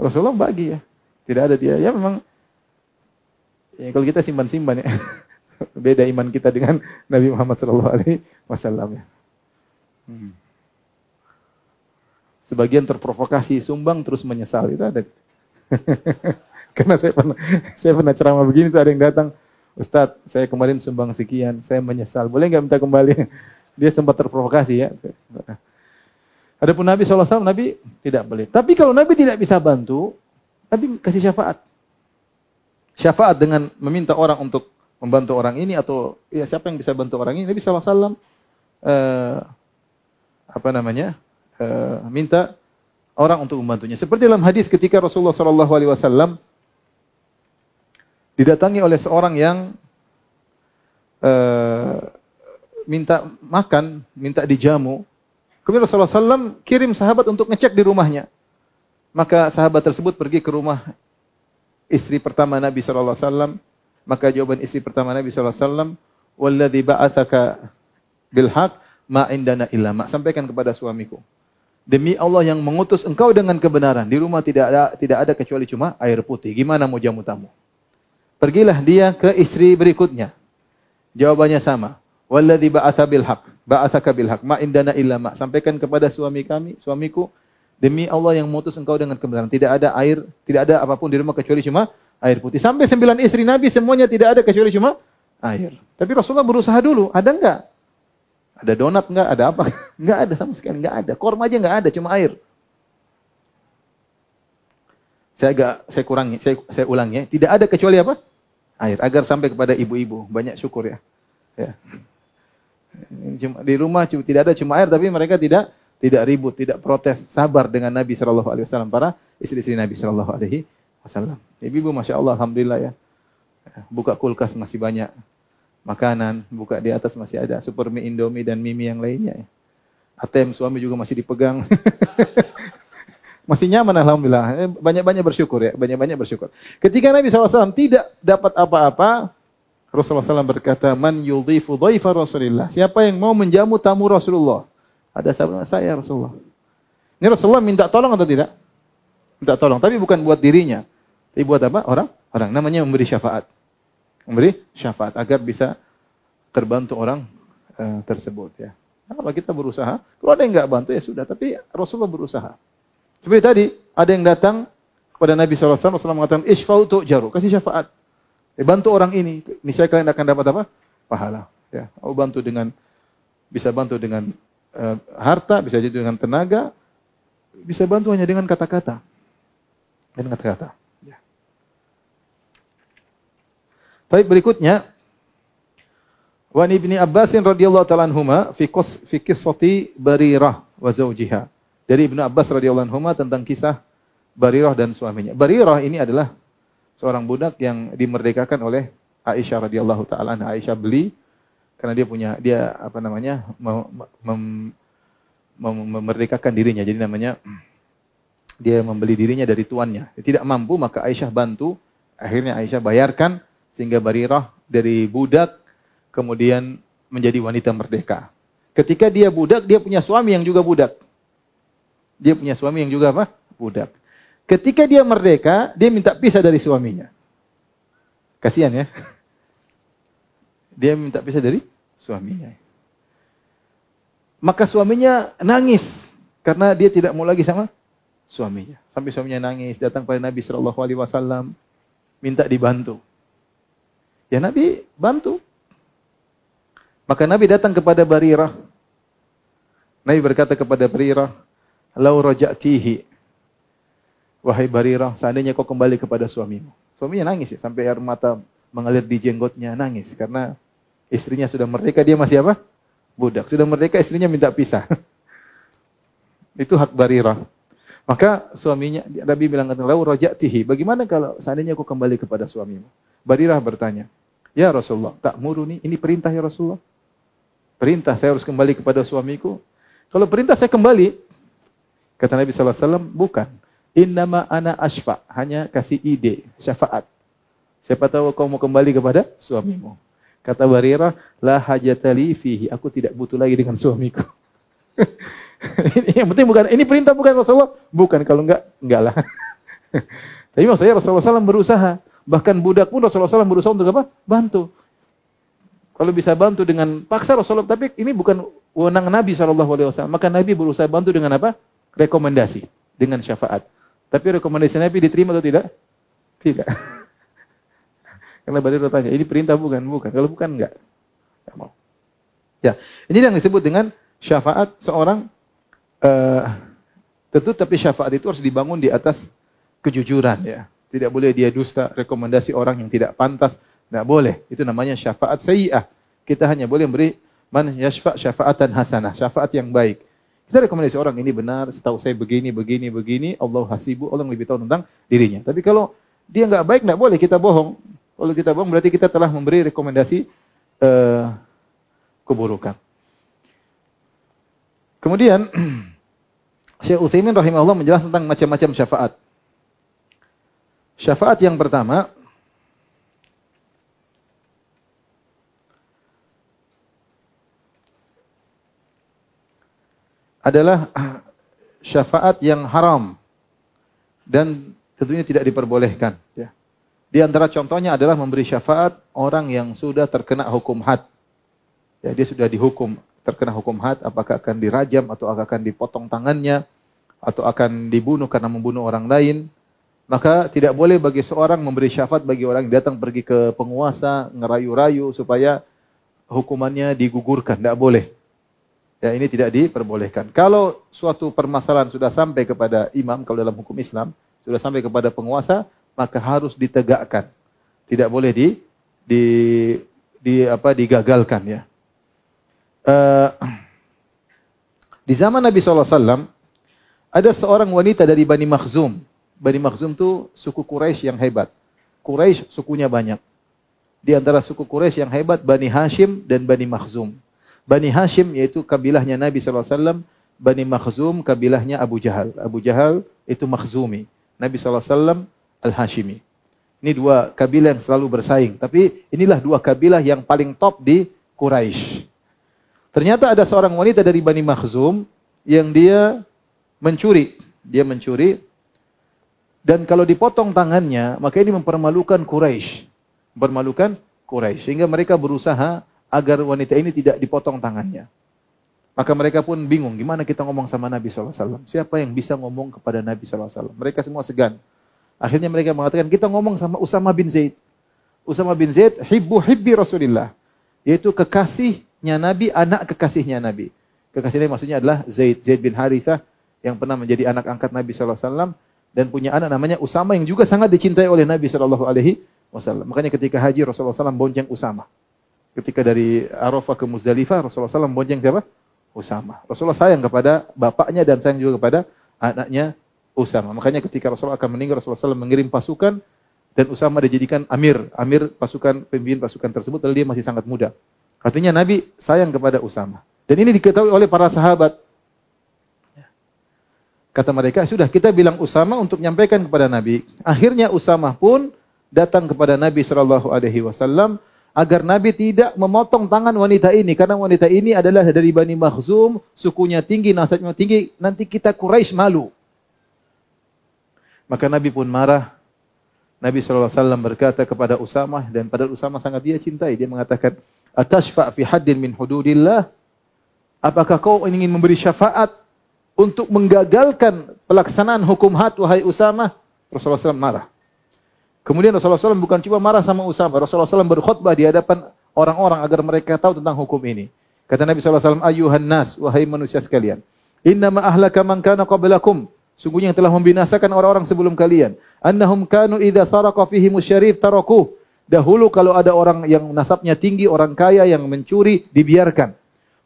Rasulullah bagi ya. Tidak ada dia. Ya memang ya kalau kita simpan-simpan ya. Beda iman kita dengan Nabi Muhammad sallallahu alaihi wasallam ya. Hmm. Sebagian terprovokasi sumbang terus menyesal itu ada. Karena saya pernah saya pernah ceramah begini tuh ada yang datang, Ustadz, saya kemarin sumbang sekian, saya menyesal. Boleh nggak minta kembali? Dia sempat terprovokasi ya. Adapun Nabi SAW, Nabi tidak boleh. Tapi kalau Nabi tidak bisa bantu, Nabi kasih syafaat. Syafaat dengan meminta orang untuk membantu orang ini atau ya siapa yang bisa bantu orang ini. Nabi SAW eh, apa namanya eh, minta orang untuk membantunya. Seperti dalam hadis ketika Rasulullah SAW didatangi oleh seorang yang eh, minta makan, minta dijamu. Kemudian Rasulullah SAW kirim sahabat untuk ngecek di rumahnya. Maka sahabat tersebut pergi ke rumah istri pertama Nabi SAW. Maka jawaban istri pertama Nabi SAW, Walladhi ba'athaka bilhaq ma'indana illa ma. Sampaikan kepada suamiku. Demi Allah yang mengutus engkau dengan kebenaran. Di rumah tidak ada tidak ada kecuali cuma air putih. Gimana mau jamu tamu? Pergilah dia ke istri berikutnya. Jawabannya sama. Walladzi ba'atsa bil haq, ba'atsaka bil haq, ma illa ma. Sampaikan kepada suami kami, suamiku, demi Allah yang mutus engkau dengan kebenaran. Tidak ada air, tidak ada apa pun di rumah kecuali cuma air putih. Sampai sembilan istri Nabi semuanya tidak ada kecuali cuma air. Tapi Rasulullah berusaha dulu, ada enggak? Ada donat enggak? Ada apa? Enggak ada sama sekali, enggak ada. Korma aja enggak ada, cuma air. Saya agak saya kurangi, saya, saya ulangi ya. Tidak ada kecuali apa? Air. Agar sampai kepada ibu-ibu. Banyak syukur ya. Ya. Cuma, di rumah tidak ada cuma air, tapi mereka tidak tidak ribut, tidak protes, sabar dengan Nabi Shallallahu Alaihi Wasallam para istri-istri Nabi Shallallahu Alaihi Wasallam. Ibu-ibu, masya Allah, alhamdulillah ya. Buka kulkas masih banyak makanan, buka di atas masih ada super mie Indomie dan -mie yang lainnya. Ya. ATM suami juga masih dipegang. masih nyaman alhamdulillah. Eh, banyak-banyak bersyukur ya, banyak-banyak bersyukur. Ketika Nabi SAW tidak dapat apa-apa, Rasulullah SAW berkata, Man yudhifu dhaifa Rasulullah. Siapa yang mau menjamu tamu Rasulullah? Ada sahabat saya Rasulullah. Ini Rasulullah minta tolong atau tidak? Minta tolong. Tapi bukan buat dirinya. Tapi buat apa? Orang? Orang. Namanya memberi syafaat. Memberi syafaat. Agar bisa terbantu orang uh, tersebut. ya. Kalau kita berusaha, kalau ada yang nggak bantu ya sudah. Tapi Rasulullah berusaha. Seperti tadi, ada yang datang kepada Nabi SAW, Rasulullah mengatakan, Ishfa'u jaru. Kasih syafaat. Eh, bantu orang ini, niscaya kalian akan dapat apa? Pahala. Ya, aku bantu dengan bisa bantu dengan uh, harta, bisa jadi dengan tenaga, bisa bantu hanya dengan kata-kata. Dengan kata-kata. Ya. Tapi berikutnya, Wan ibni Abbasin radhiyallahu taala anhuma fi qis fi qissati Barirah wa zawjiha. Dari Ibnu Abbas radhiyallahu anhuma tentang kisah Barirah dan suaminya. Barirah ini adalah seorang budak yang dimerdekakan oleh Aisyah radhiyallahu taala Aisyah beli karena dia punya dia apa namanya mem, mem, mem, memerdekakan dirinya. Jadi namanya dia membeli dirinya dari tuannya. Dia tidak mampu maka Aisyah bantu. Akhirnya Aisyah bayarkan sehingga Barirah dari budak kemudian menjadi wanita merdeka. Ketika dia budak, dia punya suami yang juga budak. Dia punya suami yang juga apa? Budak. Ketika dia merdeka, dia minta pisah dari suaminya. Kasihan ya. Dia minta pisah dari suaminya. Maka suaminya nangis karena dia tidak mau lagi sama suaminya. Sampai suaminya nangis, datang pada Nabi Shallallahu Alaihi Wasallam, minta dibantu. Ya Nabi bantu. Maka Nabi datang kepada Barirah. Nabi berkata kepada Barirah, "Lau raja'tihi." Wahai Barirah, seandainya kau kembali kepada suamimu. Suaminya nangis ya, sampai air mata mengalir di jenggotnya, nangis karena istrinya sudah merdeka, dia masih apa? Budak. Sudah merdeka, istrinya minta pisah. Itu hak Barirah. Maka suaminya, Nabi bilang, Lau raja'tihi. Bagaimana kalau seandainya aku kembali kepada suamimu? Barirah bertanya, Ya Rasulullah, tak muruni, ini perintah ya Rasulullah. Perintah saya harus kembali kepada suamiku. Kalau perintah saya kembali, kata Nabi SAW, bukan. Innama ana ashfa. Hanya kasih ide, syafaat. Siapa tahu kau mau kembali kepada suamimu. Kata Barirah, la hajatali fihi. Aku tidak butuh lagi dengan suamiku. yang penting bukan, ini perintah bukan Rasulullah. Bukan, kalau enggak, enggak lah. Tapi maksudnya Rasulullah SAW berusaha. Bahkan budak pun Rasulullah SAW berusaha untuk apa? Bantu. Kalau bisa bantu dengan paksa Rasulullah, tapi ini bukan wewenang Nabi SAW. Maka Nabi berusaha bantu dengan apa? Rekomendasi, dengan syafaat. Tapi rekomendasi Nabi diterima atau tidak? Tidak. Karena Badr tanya, ini perintah bukan? Bukan. Kalau bukan, enggak. Enggak mau. Ya, ini yang disebut dengan syafaat seorang uh, tentu tapi syafaat itu harus dibangun di atas kejujuran ya. Tidak boleh dia dusta rekomendasi orang yang tidak pantas. Tidak boleh. Itu namanya syafaat sayyi'ah. Kita hanya boleh memberi man yashfa' syafaatan hasanah, syafaat yang baik. Kita rekomendasi orang ini benar, setahu saya begini, begini, begini, Allah hasibu, Allah lebih tahu tentang dirinya. Tapi kalau dia nggak baik, nggak boleh kita bohong. Kalau kita bohong berarti kita telah memberi rekomendasi uh, keburukan. Kemudian Syekh Utsaimin rahimahullah menjelaskan tentang macam-macam syafaat. Syafaat yang pertama adalah syafaat yang haram dan tentunya tidak diperbolehkan. Ya. Di antara contohnya adalah memberi syafaat orang yang sudah terkena hukum had. Ya, dia sudah dihukum terkena hukum had, apakah akan dirajam atau akan dipotong tangannya atau akan dibunuh karena membunuh orang lain. Maka tidak boleh bagi seorang memberi syafaat bagi orang yang datang pergi ke penguasa, ngerayu-rayu supaya hukumannya digugurkan. Tidak boleh. Ya, ini tidak diperbolehkan. Kalau suatu permasalahan sudah sampai kepada imam, kalau dalam hukum Islam, sudah sampai kepada penguasa, maka harus ditegakkan. Tidak boleh di, di, di apa, digagalkan ya. Uh, di zaman Nabi SAW, ada seorang wanita dari Bani Makhzum. Bani Makhzum itu suku Quraisy yang hebat. Quraisy sukunya banyak. Di antara suku Quraisy yang hebat, Bani Hashim dan Bani Makhzum. Bani Hashim yaitu kabilahnya Nabi SAW. Bani Makhzum kabilahnya Abu Jahal. Abu Jahal itu Makhzumi. Nabi SAW Al-Hashimi. Ini dua kabilah yang selalu bersaing. Tapi inilah dua kabilah yang paling top di Quraisy. Ternyata ada seorang wanita dari Bani Makhzum yang dia mencuri. Dia mencuri. Dan kalau dipotong tangannya, maka ini mempermalukan Quraisy. Mempermalukan Quraisy. Sehingga mereka berusaha agar wanita ini tidak dipotong tangannya. Maka mereka pun bingung, gimana kita ngomong sama Nabi SAW? Siapa yang bisa ngomong kepada Nabi SAW? Mereka semua segan. Akhirnya mereka mengatakan, kita ngomong sama Usama bin Zaid. Usama bin Zaid, hibbu hibbi Rasulillah. Yaitu kekasihnya Nabi, anak kekasihnya Nabi. Kekasihnya maksudnya adalah Zaid, Zaid bin Harithah, yang pernah menjadi anak angkat Nabi SAW. Dan punya anak namanya Usama yang juga sangat dicintai oleh Nabi SAW. Makanya ketika haji Rasulullah SAW bonceng Usama. Ketika dari Arafah ke Muzdalifah, Rasulullah SAW bonceng siapa? Usama. Rasulullah sayang kepada bapaknya dan sayang juga kepada anaknya Usama. Makanya ketika Rasulullah akan meninggal, Rasulullah SAW mengirim pasukan dan Usama dijadikan amir, amir pasukan pemimpin pasukan tersebut, lalu dia masih sangat muda. Artinya Nabi sayang kepada Usama. Dan ini diketahui oleh para sahabat. Kata mereka, sudah kita bilang Usama untuk menyampaikan kepada Nabi. Akhirnya Usama pun datang kepada Nabi Shallallahu Alaihi Wasallam agar Nabi tidak memotong tangan wanita ini karena wanita ini adalah dari Bani Makhzum, sukunya tinggi, nasabnya tinggi, nanti kita Quraisy malu. Maka Nabi pun marah. Nabi SAW berkata kepada Usama dan pada Usama sangat dia cintai. Dia mengatakan, Atashfa' fi haddin min hududillah. Apakah kau ingin memberi syafaat untuk menggagalkan pelaksanaan hukum had wahai Usama? Rasulullah SAW marah. Kemudian Rasulullah SAW bukan cuma marah sama Usama, Rasulullah SAW berkhutbah di hadapan orang-orang agar mereka tahu tentang hukum ini. Kata Nabi SAW, ayuhan nas, wahai manusia sekalian. Innama ahlaka man kana qablakum. Sungguhnya yang telah membinasakan orang-orang sebelum kalian. Annahum kanu idza saraqa fihim syarif tarakuh. Dahulu kalau ada orang yang nasabnya tinggi, orang kaya yang mencuri, dibiarkan.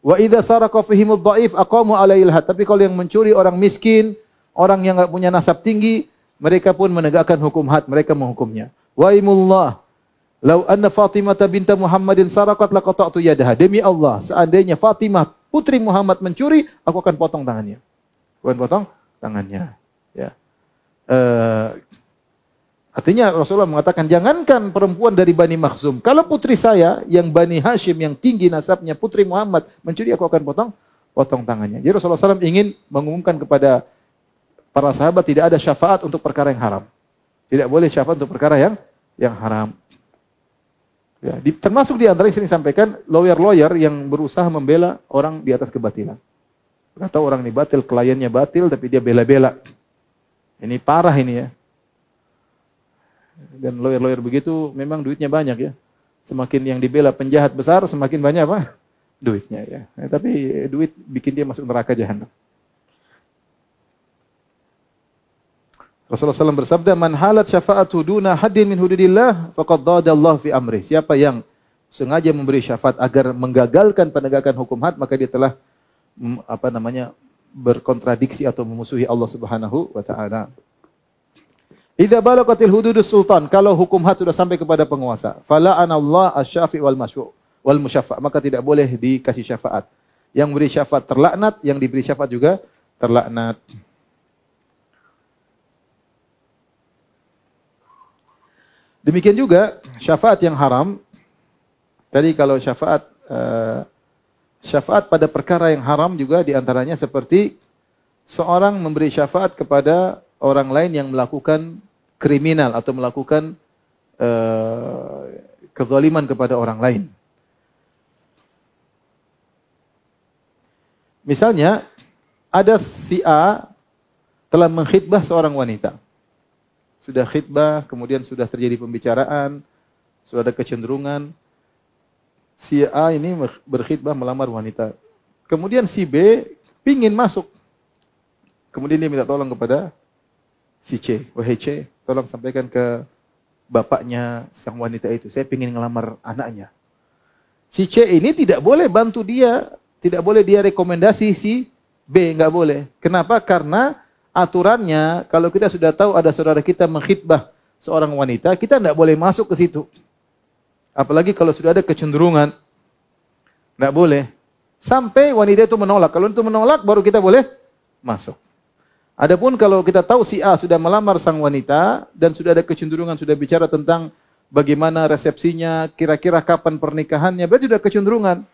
Wa idza saraqa fihim dhaif aqamu alaihil. Tapi kalau yang mencuri orang miskin, orang yang enggak punya nasab tinggi, mereka pun menegakkan hukum had, mereka menghukumnya. Wa imullah Lau anna Fatimah binta Muhammadin sarakat laqata'tu yadaha. Demi Allah, seandainya Fatimah putri Muhammad mencuri, aku akan potong tangannya. Bukan potong tangannya. Ya. Uh, artinya Rasulullah mengatakan, jangankan perempuan dari Bani Makhzum. Kalau putri saya, yang Bani Hashim, yang tinggi nasabnya, putri Muhammad, mencuri, aku akan potong potong tangannya. Jadi Rasulullah SAW ingin mengumumkan kepada para sahabat tidak ada syafaat untuk perkara yang haram. Tidak boleh syafaat untuk perkara yang yang haram. Ya, di, termasuk di antara yang sering sampaikan lawyer-lawyer yang berusaha membela orang di atas kebatilan. Kata orang ini batil, kliennya batil, tapi dia bela-bela. Ini parah ini ya. Dan lawyer-lawyer begitu memang duitnya banyak ya. Semakin yang dibela penjahat besar, semakin banyak apa? Duitnya ya. ya tapi duit bikin dia masuk neraka jahanam. Rasulullah SAW bersabda, "Man halat syafa'atu duna haddin min hududillah, faqad Allah fi amri." Siapa yang sengaja memberi syafaat agar menggagalkan penegakan hukum had, maka dia telah apa namanya? berkontradiksi atau memusuhi Allah Subhanahu wa taala. Idza balagatil hududus sultan, kalau hukum had sudah sampai kepada penguasa, fala anallah asy-syafi wal masyu' wal musyaffa, maka tidak boleh dikasih syafaat. Yang beri syafaat terlaknat, yang diberi syafaat juga terlaknat. Demikian juga syafaat yang haram. Tadi kalau syafaat uh, syafaat pada perkara yang haram juga di antaranya seperti seorang memberi syafaat kepada orang lain yang melakukan kriminal atau melakukan uh, kezaliman kepada orang lain. Misalnya ada si A telah mengkhidbah seorang wanita sudah khidbah, kemudian sudah terjadi pembicaraan, sudah ada kecenderungan. Si A ini berkhidbah melamar wanita. Kemudian si B pingin masuk. Kemudian dia minta tolong kepada si C. Wahai C, tolong sampaikan ke bapaknya sang wanita itu. Saya pingin ngelamar anaknya. Si C ini tidak boleh bantu dia. Tidak boleh dia rekomendasi si B. Nggak boleh. Kenapa? Karena aturannya kalau kita sudah tahu ada saudara kita mengkhidbah seorang wanita, kita tidak boleh masuk ke situ. Apalagi kalau sudah ada kecenderungan. Tidak boleh. Sampai wanita itu menolak. Kalau itu menolak, baru kita boleh masuk. Adapun kalau kita tahu si A sudah melamar sang wanita dan sudah ada kecenderungan, sudah bicara tentang bagaimana resepsinya, kira-kira kapan pernikahannya, berarti sudah kecenderungan.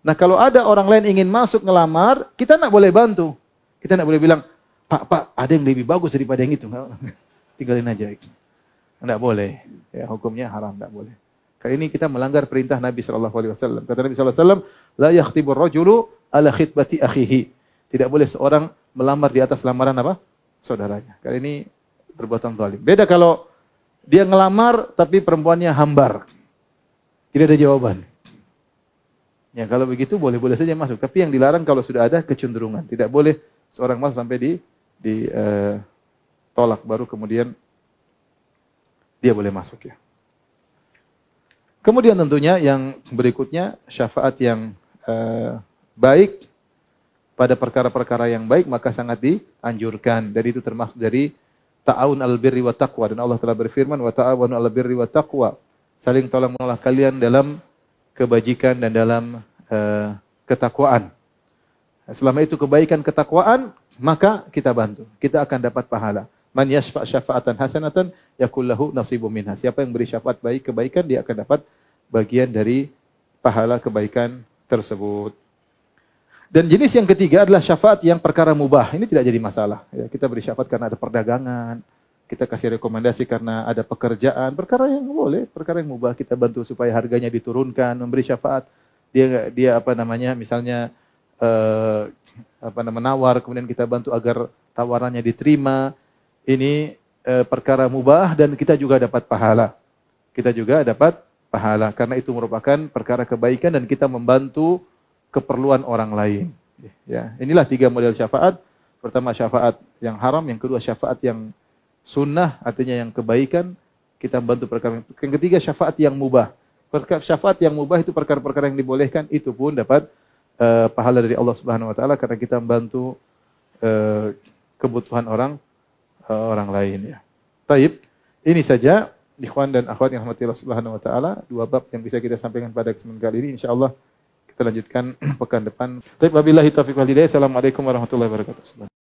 Nah kalau ada orang lain ingin masuk ngelamar, kita tidak boleh bantu. Kita tidak boleh bilang, Pak, Pak, ada yang lebih bagus daripada yang itu. Tinggalin aja. Tidak boleh. Ya, hukumnya haram, tidak boleh. Kali ini kita melanggar perintah Nabi Shallallahu Alaihi Wasallam. Kata Nabi Shallallahu Alaihi Wasallam, la yakhtibur rajulu ala khidbati akhihi. Tidak boleh seorang melamar di atas lamaran apa? Saudaranya. Kali ini perbuatan zalim. Beda kalau dia ngelamar tapi perempuannya hambar. Tidak ada jawaban. Ya kalau begitu boleh-boleh saja masuk. Tapi yang dilarang kalau sudah ada kecenderungan. Tidak boleh seorang masuk sampai di ditolak baru kemudian dia boleh masuk ya. Kemudian tentunya yang berikutnya syafaat yang uh, baik pada perkara-perkara yang baik maka sangat dianjurkan. Dari itu termasuk dari ta'awun al-birri wa taqwa dan Allah telah berfirman wa ta'awun al-birri wa taqwa. Saling tolong menolong kalian dalam kebajikan dan dalam uh, ketakwaan. Selama itu kebaikan ketakwaan maka kita bantu. Kita akan dapat pahala. Man yashfa' syafa'atan hasanatan yakullahu nasibu minha. Siapa yang beri syafaat baik kebaikan dia akan dapat bagian dari pahala kebaikan tersebut. Dan jenis yang ketiga adalah syafaat yang perkara mubah. Ini tidak jadi masalah. Ya, kita beri syafaat karena ada perdagangan, kita kasih rekomendasi karena ada pekerjaan, perkara yang boleh, perkara yang mubah kita bantu supaya harganya diturunkan, memberi syafaat. Dia dia apa namanya? Misalnya eh, apa namanya menawar, kemudian kita bantu agar tawarannya diterima. Ini eh, perkara mubah dan kita juga dapat pahala. Kita juga dapat pahala karena itu merupakan perkara kebaikan dan kita membantu keperluan orang lain. Ya, inilah tiga model syafaat. Pertama syafaat yang haram, yang kedua syafaat yang sunnah, artinya yang kebaikan. Kita membantu perkara. Yang ketiga syafaat yang mubah. Perkara syafaat yang mubah itu perkara-perkara yang dibolehkan, itu pun dapat uh, pahala dari Allah Subhanahu wa taala karena kita membantu uh, kebutuhan orang uh, orang lain ya. Taib, ini saja ikhwan dan akhwat yang rahmati Subhanahu wa taala, dua bab yang bisa kita sampaikan pada kesempatan kali ini insyaallah kita lanjutkan pekan depan. Taib wabillahi wal hidayah. Assalamualaikum warahmatullahi wabarakatuh.